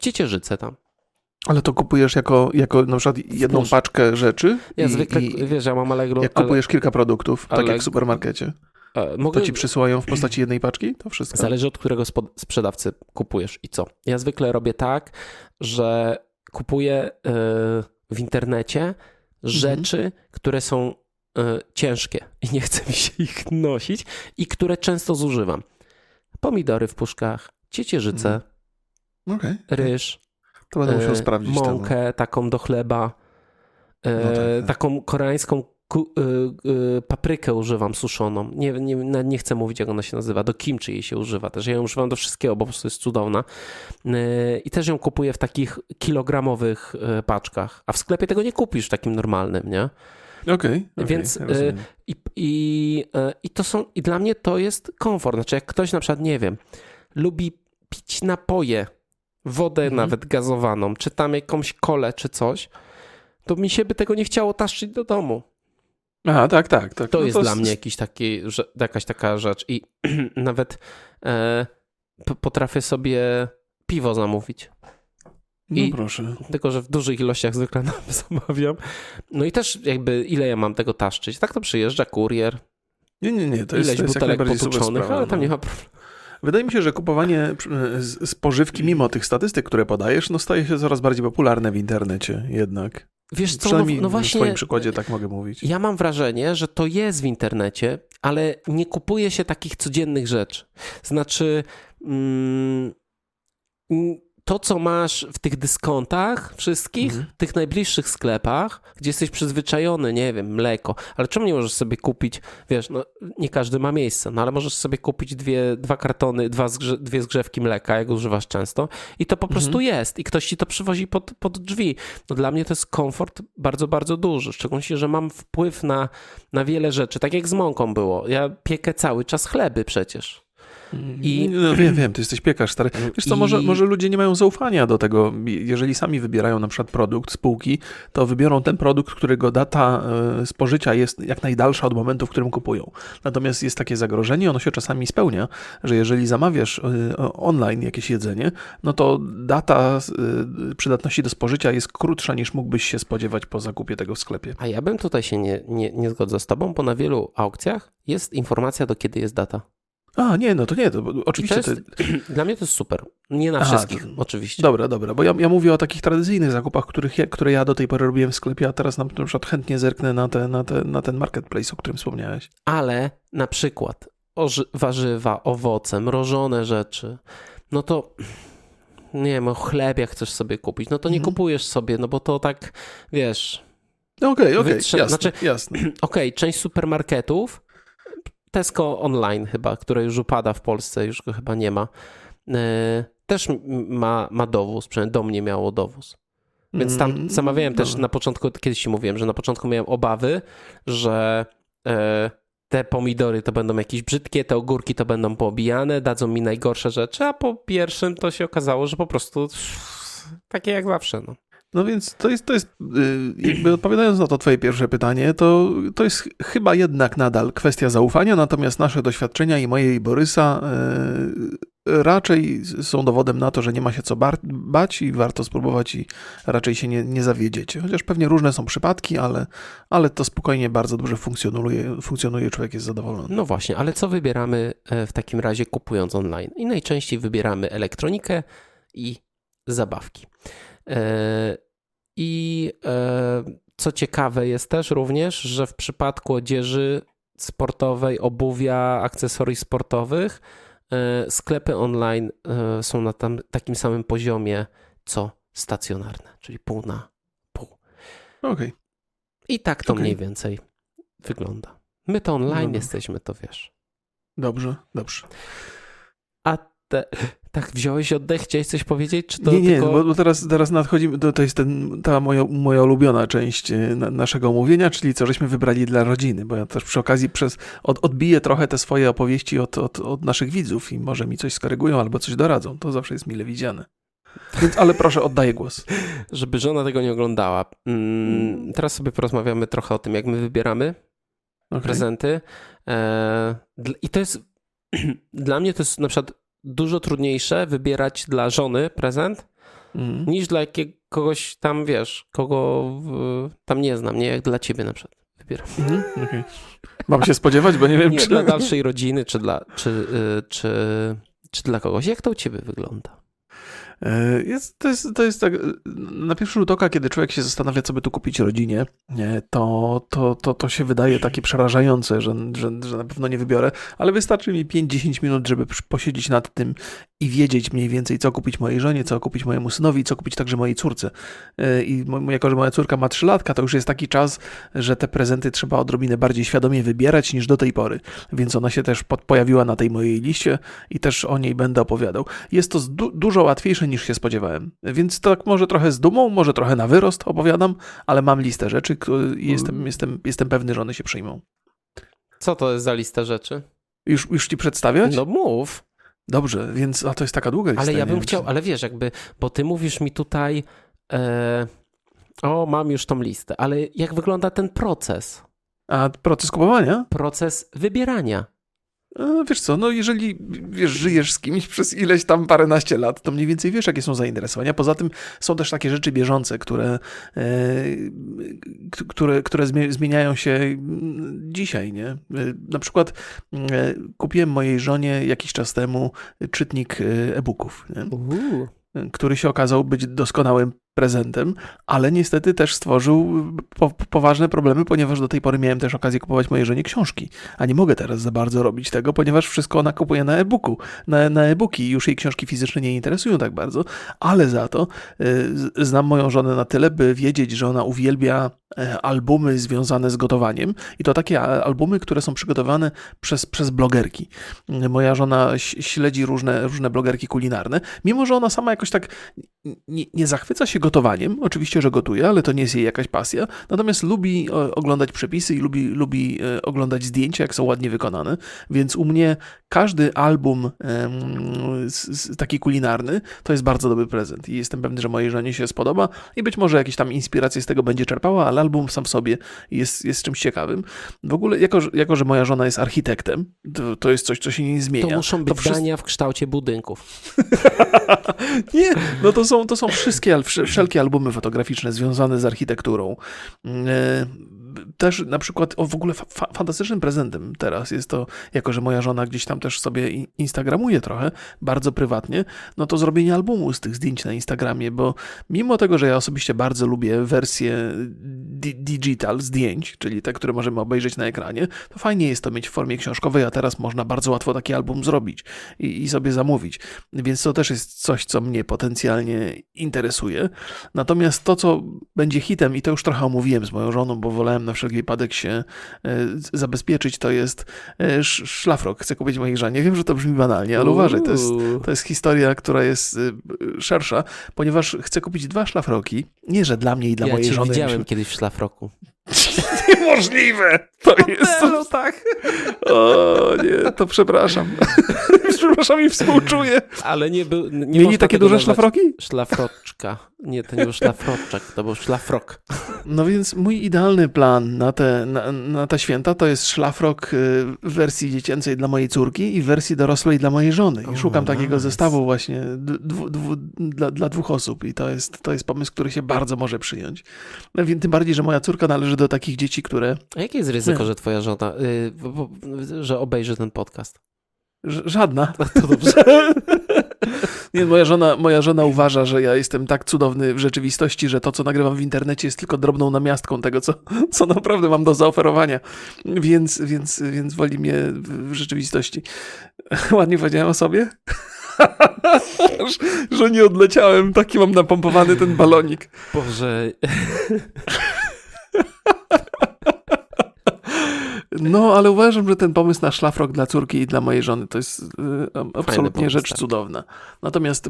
ciecierzycę tam. Ale to kupujesz jako, jako na przykład jedną paczkę rzeczy? Ja i, zwykle, i, wiesz, ja mam Allegro... Jak kupujesz ale... kilka produktów, tak jak w supermarkecie, mogę... to ci przysyłają w postaci jednej paczki? To wszystko? Zależy od którego sprzedawcy kupujesz i co. Ja zwykle robię tak, że kupuję yy, w internecie rzeczy, które są e, ciężkie i nie chcę mi się ich nosić i które często zużywam. Pomidory w puszkach, ciecierzyce, Okej. ryż, To będę musiał e, sprawdzić. no. mąkę taką do chleba, e, No tak, tak. taką koreańską e, paprykę używam suszoną. Nie, nie, nie chcę mówić, jak ona się nazywa. Do kimchi jej się używa też. Ja ją używam do wszystkiego, bo po prostu jest cudowna. I też ją kupuję w takich kilogramowych paczkach. A w sklepie tego nie kupisz w takim normalnym, nie? Okej. okej, Więc, rozumiem. I, i, i to są, i dla mnie to jest komfort. Znaczy, jak ktoś na przykład, nie wiem, lubi pić napoje, wodę Mhm. nawet gazowaną, czy tam jakąś kolę, czy coś, to mi się by tego nie chciało taszczyć do domu. Aha, tak, tak. tak. To No jest dla s- mnie jakiś taki, że, jakaś taka rzecz. I nawet e, potrafię sobie piwo zamówić. No i- proszę. Tylko, że w dużych ilościach zwykle nam zamawiam. No i też jakby ile ja mam tego taszczyć? Tak to przyjeżdża kurier, Nie, nie, nie. To jest, ileś to jest jak butelek najbardziej super potłuczonych, sprawa, ale tam no. nie ma problemu. Wydaje mi się, że kupowanie e, spożywki, mimo tych statystyk, które podajesz, no staje się coraz bardziej popularne w internecie jednak. Wiesz co, no, no w swoim właśnie przykładzie tak mogę mówić. ja mam wrażenie, że to jest w internecie, ale nie kupuje się takich codziennych rzeczy. Znaczy mm, to, co masz w tych dyskontach wszystkich, Mhm. w tych najbliższych sklepach, gdzie jesteś przyzwyczajony, nie wiem, mleko, ale czemu nie możesz sobie kupić, wiesz, no nie każdy ma miejsce, no ale możesz sobie kupić dwie, dwa kartony, dwa zgrze, dwie zgrzewki mleka, jak używasz często i to po prostu jest i ktoś ci to przywozi pod, pod drzwi. No dla mnie to jest komfort bardzo, bardzo duży, szczególnie, że mam wpływ na, na wiele rzeczy, tak jak z mąką było. Ja piekę cały czas chleby przecież. I- No wiem, wiem, ty jesteś piekarz stary. Wiesz co, I- może, może ludzie nie mają zaufania do tego. Jeżeli sami wybierają na przykład produkt z półki, to wybiorą ten produkt, którego data e, spożycia jest jak najdalsza od momentu, w którym kupują. Natomiast jest takie zagrożenie, ono się czasami spełnia, że jeżeli zamawiasz e, online jakieś jedzenie, no to data e, przydatności do spożycia jest krótsza niż mógłbyś się spodziewać po zakupie tego w sklepie. A ja bym tutaj się nie, nie, nie zgodzę z tobą, bo na wielu aukcjach jest informacja, do kiedy jest data. A, nie, no to nie, to I to oczywiście... jest, to- dla mnie to jest super. Nie na Aha, wszystkich, oczywiście. Dobra, dobra, bo ja, ja mówię o takich tradycyjnych zakupach, których ja, które ja do tej pory robiłem w sklepie, a teraz na, na przykład chętnie zerknę na, te, na, te, na ten marketplace, o którym wspomniałeś. Ale na przykład warzywa, owoce, mrożone rzeczy, no to nie wiem, o chlebie chcesz sobie kupić, no to nie Mhm. kupujesz sobie, no bo to tak, wiesz, No Okej, okej, Wytrze- jasne, znaczy- jasne. okej, część supermarketów, Tesco Online chyba, które już upada w Polsce, już go chyba nie ma, e, też ma, ma dowóz, przynajmniej do mnie miało dowóz. Więc tam Mm, zamawiałem też na początku, kiedyś ci mówiłem, że na początku miałem obawy, że e, te pomidory to będą jakieś brzydkie, te ogórki to będą poobijane, dadzą mi najgorsze rzeczy, a po pierwszym to się okazało, że po prostu takie jak zawsze. No. No więc to jest, to jest y, jakby odpowiadając na to twoje pierwsze pytanie, to, to jest chyba jednak nadal kwestia zaufania, natomiast nasze doświadczenia i moje i Borysa y, raczej są dowodem na to, że nie ma się co bać i warto spróbować i raczej się nie, nie zawiedziecie. Chociaż pewnie różne są przypadki, ale, ale to spokojnie bardzo dobrze funkcjonuje, funkcjonuje człowiek jest zadowolony. no właśnie, ale co wybieramy e, w takim razie kupując online? I najczęściej wybieramy elektronikę i zabawki. E, I e, co ciekawe jest też również, że w przypadku odzieży sportowej, obuwia, akcesorii sportowych, e, sklepy online e, są na tam, takim samym poziomie co stacjonarne, czyli pół na pół. Okej. I tak to Okej. mniej więcej wygląda. My to online Dobra. jesteśmy, to wiesz. Dobrze, dobrze. A te, tak wziąłeś oddech, chciałeś coś powiedzieć? Czy to nie, nie, tylko... bo, teraz, teraz nadchodzimy, to, to jest ten, ta moja, moja ulubiona część e, na, naszego omówienia, czyli co żeśmy wybrali dla rodziny, bo ja też przy okazji przez, od, odbiję trochę te swoje opowieści od, od, od naszych widzów i może mi coś skorygują albo coś doradzą. To zawsze jest mile widziane. Więc, ale proszę, oddaję głos. Żeby żona tego nie oglądała. Mm, teraz sobie porozmawiamy trochę o tym, jak my wybieramy Okay. prezenty. E, I to jest, dla mnie to jest na przykład dużo trudniejsze wybierać dla żony prezent, Mhm. niż dla jakiegoś tam, wiesz, kogo w, tam nie znam, nie? Jak dla ciebie na przykład wybieram. Mhm. okej. Mam się spodziewać, bo nie wiem, Nie czy... dla dalszej rodziny, czy dla, czy, y, czy, czy dla kogoś. Jak to u ciebie wygląda? E, jest, to, jest, to jest tak, na pierwszy rzut oka, kiedy człowiek się zastanawia, co by tu kupić rodzinie, to, to, to, to się wydaje takie przerażające, że, że, że na pewno nie wybiorę, ale wystarczy mi 5-10 minut, żeby posiedzieć nad tym i wiedzieć mniej więcej, co kupić mojej żonie, co kupić mojemu synowi, co kupić także mojej córce. E, I jako, że moja córka ma 3 latka, to już jest taki czas, że te prezenty trzeba odrobinę bardziej świadomie wybierać niż do tej pory. Więc ona się też pojawiła na tej mojej liście i też o niej będę opowiadał. Jest to du dużo łatwiejsze niż się spodziewałem. Więc tak może trochę z dumą, może trochę na wyrost opowiadam, ale mam listę rzeczy i jestem, mm. jestem, jestem pewny, że one się przyjmą. Co to jest za lista rzeczy? Już, już ci przedstawiać? No mów. Dobrze, więc a to jest taka długa lista. Ale ja bym chciał, ale wiesz, jakby, bo ty mówisz mi tutaj, e, o, mam już tą listę, ale jak wygląda ten proces? A proces kupowania? Proces wybierania. Wiesz co, no jeżeli wiesz, żyjesz z kimś przez ileś tam paręnaście lat, to mniej więcej wiesz, jakie są zainteresowania. Poza tym są też takie rzeczy bieżące, które, e, które, które zmieniają się dzisiaj, nie? E, na przykład e, kupiłem mojej żonie jakiś czas temu czytnik e-booków, który się okazał być doskonałym prezentem, ale niestety też stworzył po, poważne problemy, ponieważ do tej pory miałem też okazję kupować mojej żonie książki, a nie mogę teraz za bardzo robić tego, ponieważ wszystko ona kupuje na e-booku, na, na e-booki już jej książki fizyczne nie interesują tak bardzo, ale za to y, znam moją żonę na tyle, by wiedzieć, że ona uwielbia e, albumy związane z gotowaniem i to takie albumy, które są przygotowane przez, przez blogerki. Moja żona śledzi różne, różne blogerki kulinarne, mimo że ona sama jakoś tak nie, nie zachwyca się gotowaniem. Oczywiście, że gotuje, ale to nie jest jej jakaś pasja. Natomiast lubi oglądać przepisy i lubi, lubi e, oglądać zdjęcia, jak są ładnie wykonane. Więc u mnie każdy album taki kulinarny to jest bardzo dobry prezent. I jestem pewny, że mojej żonie się spodoba i być może jakieś tam inspiracje z tego będzie czerpała, ale album sam w sobie jest, jest czymś ciekawym. W ogóle, jako, jako że moja żona jest architektem, to, to jest coś, co się nie zmienia. To muszą być to zdania w kształcie budynków. nie, no to są, to są wszystkie, wszelkie albumy fotograficzne związane z architekturą. Też na przykład o, w ogóle fa fantastycznym prezentem teraz jest to, jako że moja żona gdzieś tam też sobie instagramuje trochę, bardzo prywatnie, no to zrobienie albumu z tych zdjęć na Instagramie, bo mimo tego, że ja osobiście bardzo lubię wersję di digital zdjęć, czyli te, które możemy obejrzeć na ekranie, to fajnie jest to mieć w formie książkowej, a teraz można bardzo łatwo taki album zrobić i, i sobie zamówić. Więc to też jest coś, co mnie potencjalnie interesuje. Natomiast to, co będzie hitem, i to już trochę omówiłem z moją żoną, bo wolałem na wszelki wypadek się e, zabezpieczyć, to jest e, szlafrok. Chcę kupić mojej żonie. Wiem, że to brzmi banalnie, ale uważaj, to jest, to jest historia, która jest e, szersza, ponieważ chcę kupić dwa szlafroki. Nie, że dla mnie i dla ja mojej cię żony. widziałem kiedyś w szlafroku. Niemożliwe! To jest. to... tak. O nie, to przepraszam. przepraszam i współczuję. Ale nie był. Nie Mieli takie duże szlafroki? Szlafroczka. Nie, to nie był szlafroczek, to był szlafrok. No więc mój idealny plan na te, na, na te święta to jest szlafrok y, w wersji dziecięcej dla mojej córki i w wersji dorosłej dla mojej żony. I szukam oh, takiego nice. zestawu właśnie dwu, dwu, dla, dla dwóch osób i to jest, to jest pomysł, który się bardzo może przyjąć. No, tym bardziej, że moja córka należy do takich dzieci, które... A jakie jest ryzyko, nie. że twoja żona, yy, że obejrzy ten podcast? Żadna. To dobrze. Nie, moja żona, moja żona uważa, że ja jestem tak cudowny w rzeczywistości, że to, co nagrywam w internecie, jest tylko drobną namiastką tego, co, co naprawdę mam do zaoferowania. Więc, więc, więc woli mnie w rzeczywistości. Ładnie powiedziałem o sobie? że nie odleciałem, taki mam napompowany ten balonik. Boże. No, ale uważam, że ten pomysł na szlafrok dla córki i dla mojej żony to jest y, absolutnie rzecz tak. cudowna. Natomiast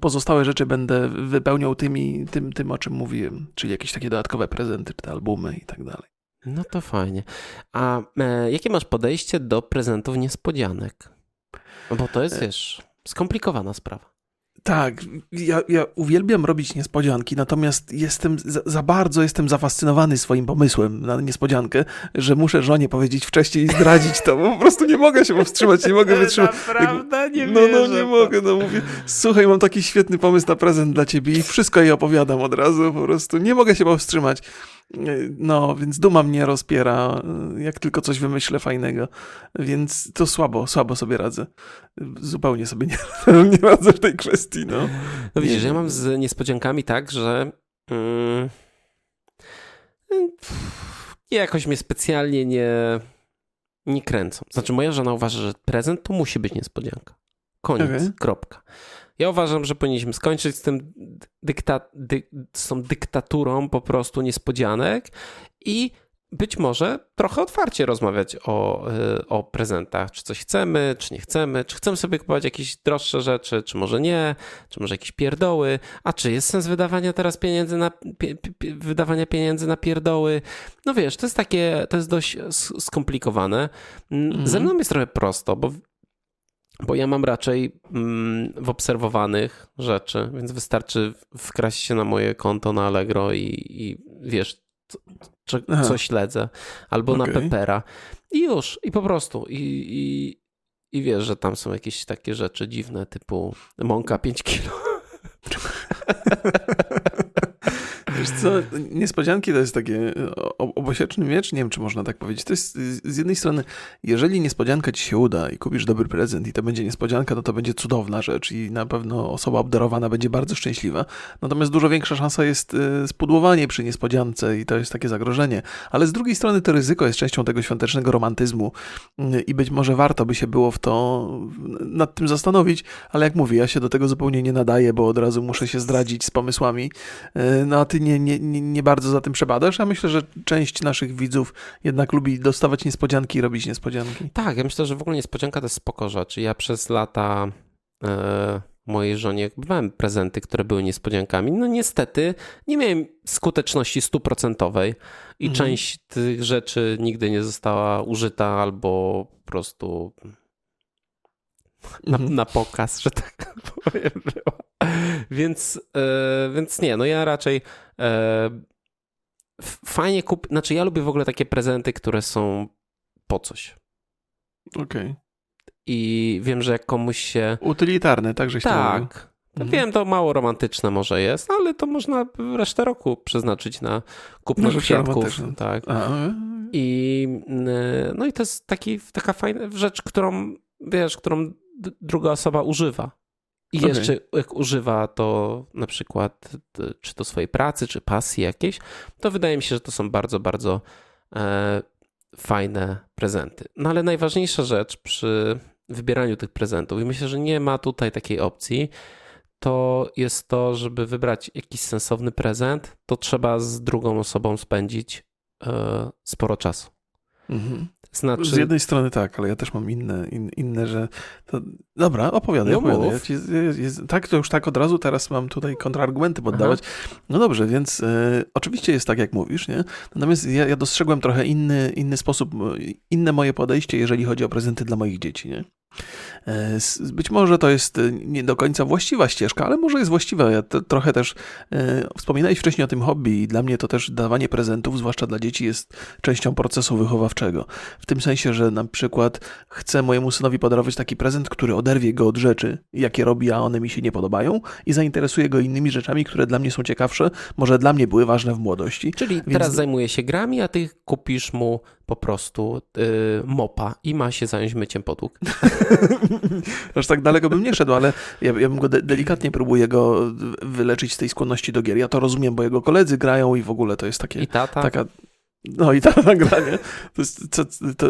pozostałe rzeczy będę wypełniał tymi, tym, tym, o czym mówiłem, czyli jakieś takie dodatkowe prezenty, czy te albumy i tak dalej. No to fajnie. A e, jakie masz podejście do prezentów niespodzianek? Bo to jest, e, wiesz, skomplikowana sprawa. Tak, ja, ja uwielbiam robić niespodzianki, natomiast jestem za, za, bardzo jestem zafascynowany swoim pomysłem na niespodziankę, że muszę żonie powiedzieć wcześniej i zdradzić to, bo po prostu nie mogę się powstrzymać, nie mogę wytrzymać. Naprawdę nie No, no, nie mogę, no mówię, słuchaj, mam taki świetny pomysł na prezent dla ciebie i wszystko jej opowiadam od razu, po prostu nie mogę się powstrzymać. No, więc duma mnie rozpiera, jak tylko coś wymyślę fajnego. Więc to słabo, słabo sobie radzę. Zupełnie sobie nie, nie radzę w tej kwestii, no. No widzisz, ja mam z niespodziankami tak, że mm, jakoś mnie specjalnie nie, nie kręcą. Znaczy moja żona uważa, że prezent to musi być niespodzianka. Koniec, okay. kropka. Ja uważam, że powinniśmy skończyć z tym dykta, dy, z tą dyktaturą po prostu niespodzianek i być może trochę otwarcie rozmawiać o, y, o prezentach, czy coś chcemy, czy nie chcemy, czy chcemy sobie kupować jakieś droższe rzeczy, czy może nie, czy może jakieś pierdoły, a czy jest sens wydawania teraz pieniędzy na, pie, pie, wydawania pieniędzy na pierdoły. No wiesz, to jest takie, to jest dość skomplikowane. Mhm. Ze mną jest trochę prosto, bo bo ja mam raczej mm, w obserwowanych rzeczy, więc wystarczy wkraść się na moje konto na Allegro i, i wiesz, co, co śledzę, albo okay. na Pepera i już, i po prostu. I, i, I wiesz, że tam są jakieś takie rzeczy dziwne, typu mąka 5 kilo. Wiesz co, niespodzianki to jest takie obosieczny miecz, nie wiem, czy można tak powiedzieć. To jest z jednej strony, jeżeli niespodzianka ci się uda i kupisz dobry prezent i to będzie niespodzianka, no to będzie cudowna rzecz i na pewno osoba obdarowana będzie bardzo szczęśliwa. Natomiast dużo większa szansa jest y, spudłowanie przy niespodziance i to jest takie zagrożenie. Ale z drugiej strony to ryzyko jest częścią tego świątecznego romantyzmu y, i być może warto by się było w to nad tym zastanowić, ale jak mówię, ja się do tego zupełnie nie nadaję, bo od razu muszę się zdradzić z pomysłami. Y, no a ty nie, nie, nie, bardzo za tym przebadasz. Ja myślę, że część naszych widzów jednak lubi dostawać niespodzianki i robić niespodzianki. Tak, ja myślę, że w ogóle niespodzianka to jest spoko rzecz. Ja przez lata e, mojej żonie kupowałem prezenty, które były niespodziankami. No niestety nie miałem skuteczności stuprocentowej i mhm. część tych rzeczy nigdy nie została użyta albo po prostu na, mhm. na pokaz, że tak powiem. Była. Więc, e, więc nie, no ja raczej e, fajnie kup... Znaczy ja lubię w ogóle takie prezenty, które są po coś. Okej. Okay. I wiem, że jak komuś się... Utylitarne, także Tak. Mhm. Wiem, to mało romantyczne może jest, ale to można resztę roku przeznaczyć na kupno no, kwiatków. Tak. A, I, e, no i to jest taki, taka fajna rzecz, którą, wiesz, którą druga osoba używa. I okay. jeszcze jak używa to na przykład czy to swojej pracy, czy pasji jakiejś, to wydaje mi się, że to są bardzo, bardzo e, fajne prezenty. No ale najważniejsza rzecz przy wybieraniu tych prezentów, i myślę, że nie ma tutaj takiej opcji, to jest to, żeby wybrać jakiś sensowny prezent, to trzeba z drugą osobą spędzić e, sporo czasu. Mhm. Znaczy... Z jednej strony tak, ale ja też mam inne, in, inne że... To... Dobra, opowiadaj, no opowiadaj. Ja ci, tak, to już tak od razu teraz mam tutaj kontrargumenty poddawać. Aha. No dobrze, więc e, oczywiście jest tak, jak mówisz, nie? Natomiast ja, ja dostrzegłem trochę inny, inny sposób, inne moje podejście, jeżeli chodzi o prezenty dla moich dzieci, nie? E, być może to jest e, nie do końca właściwa ścieżka, ale może jest właściwa. Ja trochę też e, wspominałeś wcześniej o tym hobby i dla mnie to też dawanie prezentów, zwłaszcza dla dzieci, jest częścią procesu wychowawczego. W tym sensie, że na przykład chcę mojemu synowi podarować taki prezent, który oderwie go od rzeczy, jakie robi, a one mi się nie podobają i zainteresuje go innymi rzeczami, które dla mnie są ciekawsze, może dla mnie były ważne w młodości. Czyli Więc... teraz zajmuje się grami, a ty kupisz mu po prostu yy, mopa i ma się zająć myciem podłóg. Aż tak daleko bym nie szedł, ale ja, ja bym go de delikatnie próbuję go wyleczyć z tej skłonności do gier. Ja to rozumiem, bo jego koledzy grają i w ogóle to jest takie, I tata. taka no i ta nagranie, to, to, to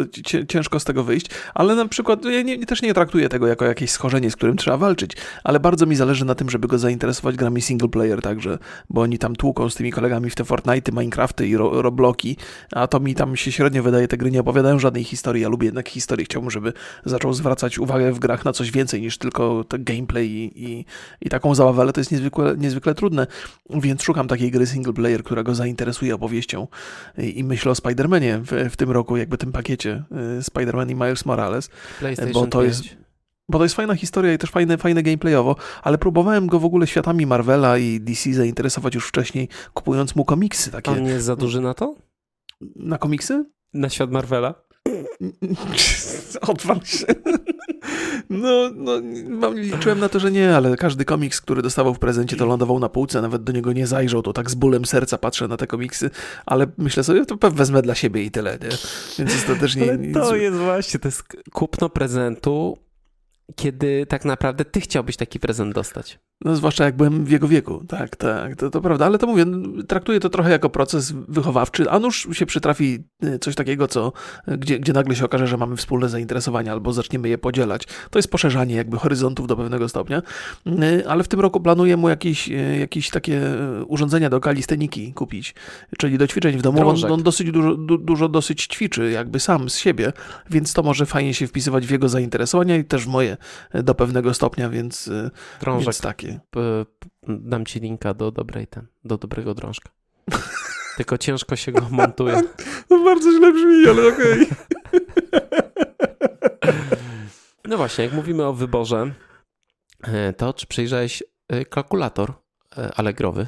ciężko z tego wyjść, ale na przykład ja nie, też nie traktuję tego jako jakieś schorzenie, z którym trzeba walczyć, ale bardzo mi zależy na tym, żeby go zainteresować grami single player także, bo oni tam tłuką z tymi kolegami w te Fortnite, Minecrafty i ro, Robloki, a to mi tam się średnio wydaje, te gry nie opowiadają żadnej historii, ja lubię jednak historii, chciałbym, żeby zaczął zwracać uwagę w grach na coś więcej niż tylko gameplay i, i, i taką zabawę, ale to jest niezwykle, niezwykle trudne, więc szukam takiej gry single player, która go zainteresuje opowieścią i, i myślę o Spider-Manie w, w, tym roku, jakby tym pakiecie y, Spider-Man i Miles Morales. bo to 5. jest bo to jest fajna historia i też fajne, fajne gameplayowo, ale próbowałem go w ogóle światami Marvela i DC zainteresować już wcześniej, kupując mu komiksy takie. On nie jest za duży na to? Na komiksy? Na świat Marvela? Odwal się. No, no mam- liczyłem na to, że nie, ale każdy komiks, który dostawał w prezencie, to lądował na półce, nawet do niego nie zajrzał, to tak z bólem serca patrzę na te komiksy, ale myślę sobie, to pewnie wezmę dla siebie i tyle, nie? Więc ostatecznie... Ale nic- to jest właśnie, to jest kupno prezentu, kiedy tak naprawdę ty chciałbyś taki prezent dostać. No zwłaszcza jak byłem w jego wieku, tak, tak, to, to prawda, ale to mówię, traktuję to trochę jako proces wychowawczy, a nuż się przytrafi y, coś takiego, co, gdzie, gdzie nagle się okaże, że mamy wspólne zainteresowania albo zaczniemy je podzielać. To jest poszerzanie jakby horyzontów do pewnego stopnia, Y, ale w tym roku planuję mu jakieś, y, jakieś takie y, urządzenia do kalisteniki kupić, czyli do ćwiczeń w domu. On, on dosyć dużo, du, dużo dosyć ćwiczy jakby sam z siebie, więc to może fajnie się wpisywać w jego zainteresowania i też w moje y, do pewnego stopnia, więc, y, Drążek, więc takie. Dam ci linka do dobrej ten, do dobrego drążka. Tylko ciężko się go montuje. To bardzo źle brzmi, ale okej. No właśnie, jak mówimy o wyborze, e, to czy przejrzałeś e, kalkulator e, Allegrowy?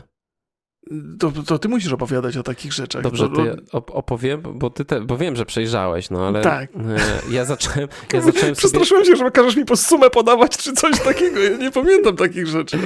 To, to ty musisz opowiadać o takich rzeczach. Dobrze, bo, to ja op- opowiem, bo ty te, bo wiem, że przejrzałeś, no ale Tak. e, ja zacząłem, ja zacząłem sobie... Przestraszyłem się, że każesz mi po sumę podawać, czy coś takiego. Ja nie pamiętam takich rzeczy.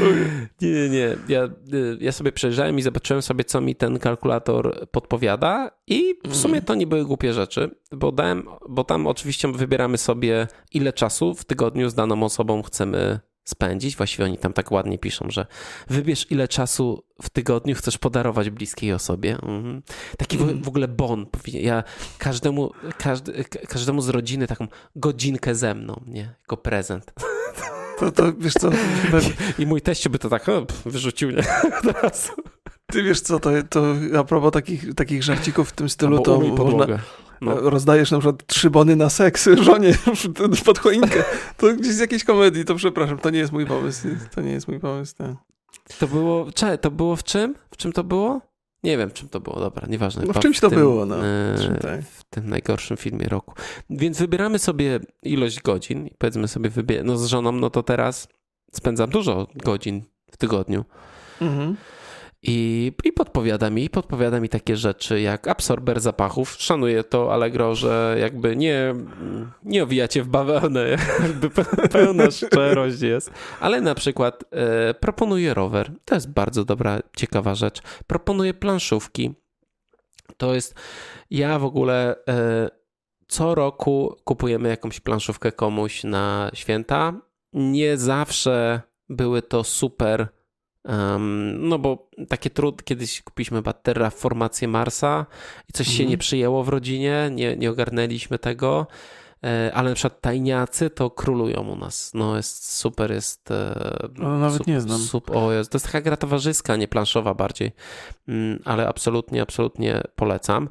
Nie, nie, nie. Ja, y, ja sobie przejrzałem i zobaczyłem sobie, co mi ten kalkulator podpowiada i w sumie to nie były głupie rzeczy, bo, dałem, bo tam oczywiście wybieramy sobie, ile czasu w tygodniu z daną osobą chcemy spędzić. Właściwie oni tam tak ładnie piszą, że wybierz, ile czasu w tygodniu chcesz podarować bliskiej osobie. Mhm. Taki w, w ogóle bon. Ja każdemu, każdy, ka- każdemu z rodziny taką godzinkę ze mną, nie? Jako prezent. To, to wiesz co, I mój teściu by to tak o, wyrzucił, nie? Teraz. ty wiesz co, to, to a propos takich, takich żarcików w tym stylu, Albo to można, podłogę. No. rozdajesz na przykład trzy bony na seks żonie pod choinkę. To gdzieś z jakiejś komedii, to przepraszam, to nie jest mój pomysł. To nie jest mój pomysł. Tak. To było, cze, to było w czym? W czym to było? Nie wiem, w czym to było, dobra, nieważne. No, w czymś to tym, było, no. e, Czym tak. w tym najgorszym filmie roku. Więc wybieramy sobie ilość godzin i powiedzmy sobie, wybie- no z żoną, no to teraz spędzam dużo godzin w tygodniu. Mhm. I, I podpowiada mi, podpowiada mi takie rzeczy jak absorber zapachów. Szanuję to Allegro, że jakby nie, nie owijacie w bawełnę, jakby pe- pełna szczerość jest. Ale na przykład e, proponuję rower. To jest bardzo dobra, ciekawa rzecz. Proponuję planszówki. To jest, ja w ogóle e, co roku kupujemy jakąś planszówkę komuś na święta. Nie zawsze były to super Um, no bo takie trud, kiedyś kupiliśmy chyba terraformację Marsa i coś się Mhm. nie przyjęło w rodzinie, nie, nie ogarnęliśmy tego, e, ale na przykład tajniacy to królują u nas. No jest super, jest... e, No, nawet sup- nie znam. Sup, o jest, to jest taka gra towarzyska, nie planszowa bardziej, Mm, ale absolutnie, absolutnie polecam.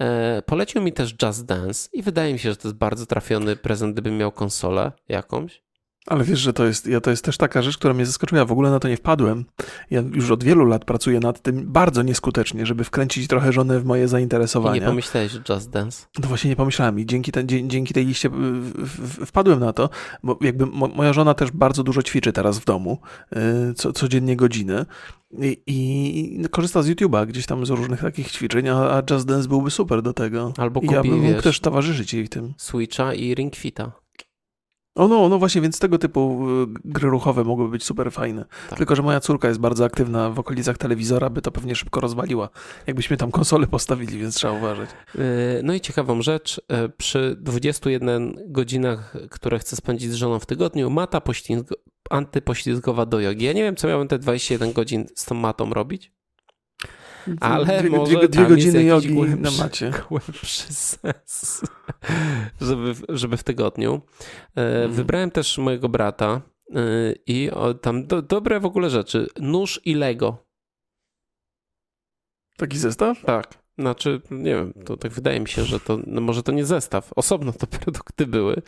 E, polecił mi też Just Dance i wydaje mi się, że to jest bardzo trafiony prezent, gdybym miał konsolę jakąś. Ale wiesz, że to jest, ja, to jest też taka rzecz, która mnie zaskoczyła. Ja w ogóle na to nie wpadłem. Ja już od wielu lat pracuję nad tym bardzo nieskutecznie, żeby wkręcić trochę żonę w moje I nie zainteresowania. pomyślałeś, że Just Dance? No właśnie nie pomyślałem i dzięki, ten, dzięki tej liście wpadłem na to, bo jakby mo, moja żona też bardzo dużo ćwiczy teraz w domu, y, co, codziennie godzinę i, i korzysta z YouTube'a gdzieś tam z różnych takich ćwiczeń, a, a Just Dance byłby super do tego. Albo I ja kupi, bym mógł wiesz, też towarzyszyć jej w tym. Switcha i Ring Fita. O no, no właśnie, więc tego typu y, gry ruchowe mogłyby być super fajne. Tak. Tylko, że moja córka jest bardzo aktywna w okolicach telewizora, by to pewnie szybko rozwaliła. Jakbyśmy tam konsolę postawili, więc trzeba uważać. Yy, No i ciekawą rzecz, yy, przy 21 godzinach, które chcę spędzić z żoną w tygodniu, mata poślizg- antypoślizgowa do jogi. Ja nie wiem, co miałem te 21 godzin z tą matą robić, ale dwie, może dwie, dwie godziny jogi głębszy- na macie. głębszy sens, żeby, żeby w tygodniu. Yy, Mhm. Wybrałem też mojego brata yy, i tam do, dobre w ogóle rzeczy. Nóż i Lego. Taki zestaw? Tak. Znaczy, nie wiem, to tak wydaje mi się, że to, no może to nie zestaw, osobno to produkty były.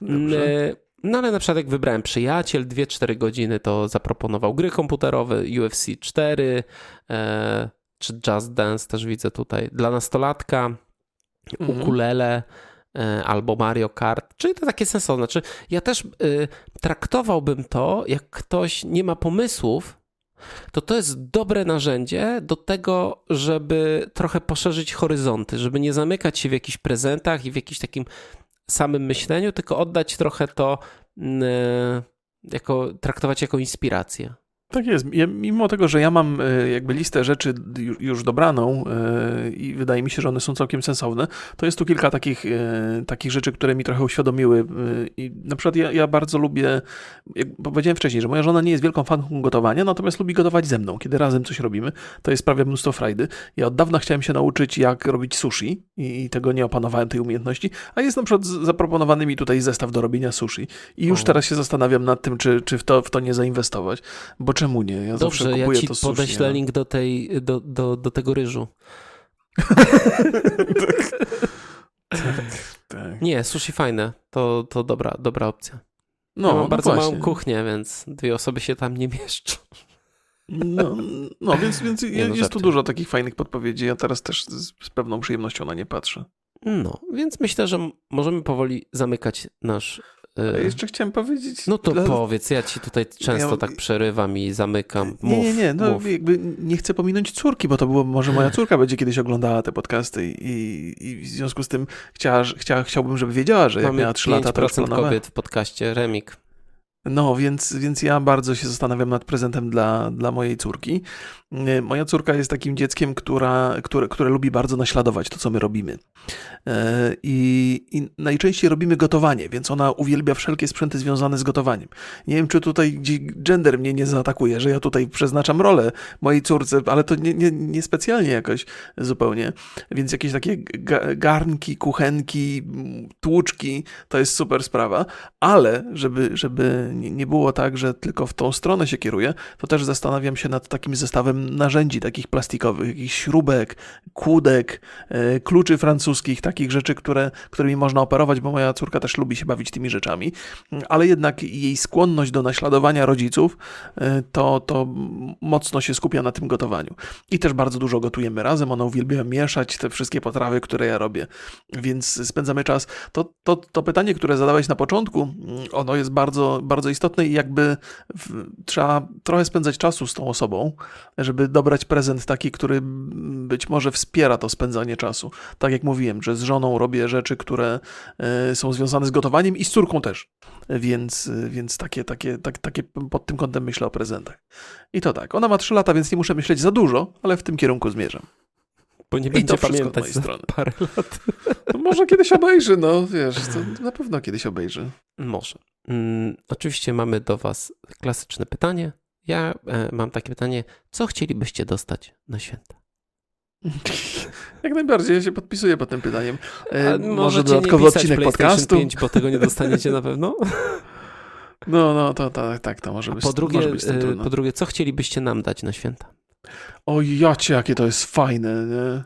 Dobrze. E, No ale na przykład jak wybrałem przyjaciel, 2-4 godziny, to zaproponował gry komputerowe, UFC 4, e, czy Just Dance też widzę tutaj, dla nastolatka, Mhm. ukulele, e, albo Mario Kart, czyli to takie sensowne. Znaczy, ja też e, traktowałbym to, jak ktoś nie ma pomysłów, to to jest dobre narzędzie do tego, żeby trochę poszerzyć horyzonty, żeby nie zamykać się w jakichś prezentach i w jakimś takim samym myśleniu, tylko oddać trochę to e, jako, traktować jako inspirację. Tak jest. Ja, mimo tego, że ja mam e, jakby listę rzeczy już dobraną e, i wydaje mi się, że one są całkiem sensowne, to jest tu kilka takich, e, takich rzeczy, które mi trochę uświadomiły. I na przykład ja, ja bardzo lubię, jak powiedziałem wcześniej, że moja żona nie jest wielką fanką gotowania, natomiast lubi gotować ze mną. Kiedy razem coś robimy, to jest sprawia mnóstwo frajdy. Ja od dawna chciałem się nauczyć, jak robić sushi i tego nie opanowałem tej umiejętności, a jest na przykład zaproponowany mi tutaj zestaw do robienia sushi i już o. teraz się zastanawiam nad tym, czy, czy w, to, w to nie zainwestować, bo czemu nie? Ja Dobrze, zawsze kupuję ja ci to sushi, podeślę link do, tej, do, do, do tego ryżu. tak, tak. Nie, sushi fajne. To, to dobra, dobra opcja. No, ja mam no bardzo właśnie. małą kuchnię, więc dwie osoby się tam nie mieszczą. No, no więc, więc nie, no, jest tu dużo takich fajnych podpowiedzi. Ja teraz też z, z pewną przyjemnością na nie patrzę. No, więc myślę, że możemy powoli zamykać nasz ale jeszcze chciałem powiedzieć. No to dla... powiedz, ja ci tutaj często ja... tak przerywam i zamykam. Mów, nie, nie, nie, no mów. jakby nie chcę pominąć córki, bo to było, może moja córka będzie kiedyś oglądała te podcasty i, i w związku z tym chciała, chciała, chciałbym, żeby wiedziała, że jak miała 3 lata, to już kobiet w podcaście, Remik. No, więc, więc ja bardzo się zastanawiam nad prezentem dla, dla mojej córki. E, moja córka jest takim dzieckiem, która, które, które lubi bardzo naśladować to, co my robimy. E, I, I, najczęściej robimy gotowanie, więc ona uwielbia wszelkie sprzęty związane z gotowaniem. Nie wiem, czy tutaj gender mnie nie zaatakuje, że ja tutaj przeznaczam rolę mojej córce, ale to nie, nie, nie specjalnie jakoś zupełnie. Więc jakieś takie garnki, kuchenki, tłuczki to jest super sprawa, ale żeby, żeby nie było tak, że tylko w tą stronę się kieruje, to też zastanawiam się nad takim zestawem narzędzi takich plastikowych, jakichś śrubek, kłódek, e, kluczy francuskich, takich rzeczy, które, którymi można operować, bo moja córka też lubi się bawić tymi rzeczami, ale jednak jej skłonność do naśladowania rodziców e, to, to mocno się skupia na tym gotowaniu. I też bardzo dużo gotujemy razem, ona uwielbia mieszać te wszystkie potrawy, które ja robię, więc spędzamy czas. To, to, to pytanie, które zadałeś na początku, ono jest bardzo, bardzo bardzo istotne i jakby w, trzeba trochę spędzać czasu z tą osobą, żeby dobrać prezent taki, który być może wspiera to spędzanie czasu. Tak jak mówiłem, że z żoną robię rzeczy, które y, są związane z gotowaniem i z córką też. Więc, więc takie, takie, tak, takie pod tym kątem myślę o prezentach. I to tak. Ona ma 3 lata, więc nie muszę myśleć za dużo, ale w tym kierunku zmierzam. Bo nie będzie pamiętać z strony. parę lat. To może kiedyś obejrzy, no wiesz, to na pewno kiedyś obejrzy. Może. Mm, oczywiście mamy do Was klasyczne pytanie. Ja e, mam takie pytanie, co chcielibyście dostać na święta? Jak najbardziej, ja się podpisuję pod tym pytaniem. E, może dodatkowy odcinek podcastu? 5, bo tego nie dostaniecie na pewno. No, no, to tak, tak, to może być, po drugie, może być e, Po drugie, co chcielibyście nam dać na święta? O jacie, jakie to jest fajne, nie?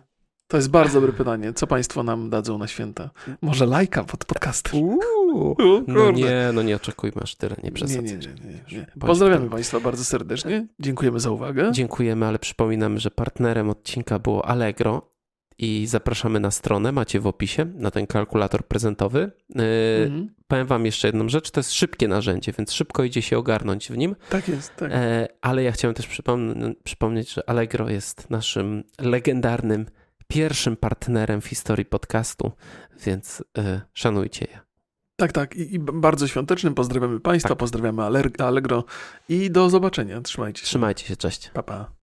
To jest bardzo dobre pytanie. Co Państwo nam dadzą na święta? Może lajka pod podcastem? Uuu, no nie, no nie oczekujmy aż tyle, nie przesadzać. Nie, nie, nie, nie. Pozdrawiamy Państwa bardzo serdecznie. Dziękujemy za uwagę. Dziękujemy, ale przypominam, że partnerem odcinka było Allegro i zapraszamy na stronę, macie w opisie, na ten kalkulator prezentowy. Yy, mhm. Powiem wam jeszcze jedną rzecz, to jest szybkie narzędzie, więc szybko idzie się ogarnąć w nim. Tak jest, tak. Yy, ale ja chciałem też przypomnieć, że Allegro jest naszym legendarnym pierwszym partnerem w historii podcastu, więc yy, szanujcie je. Tak, tak. I, I, bardzo świątecznym pozdrawiamy Państwa, tak. pozdrawiamy Allegro i do zobaczenia. Trzymajcie się. Trzymajcie się, cześć. Pa, pa.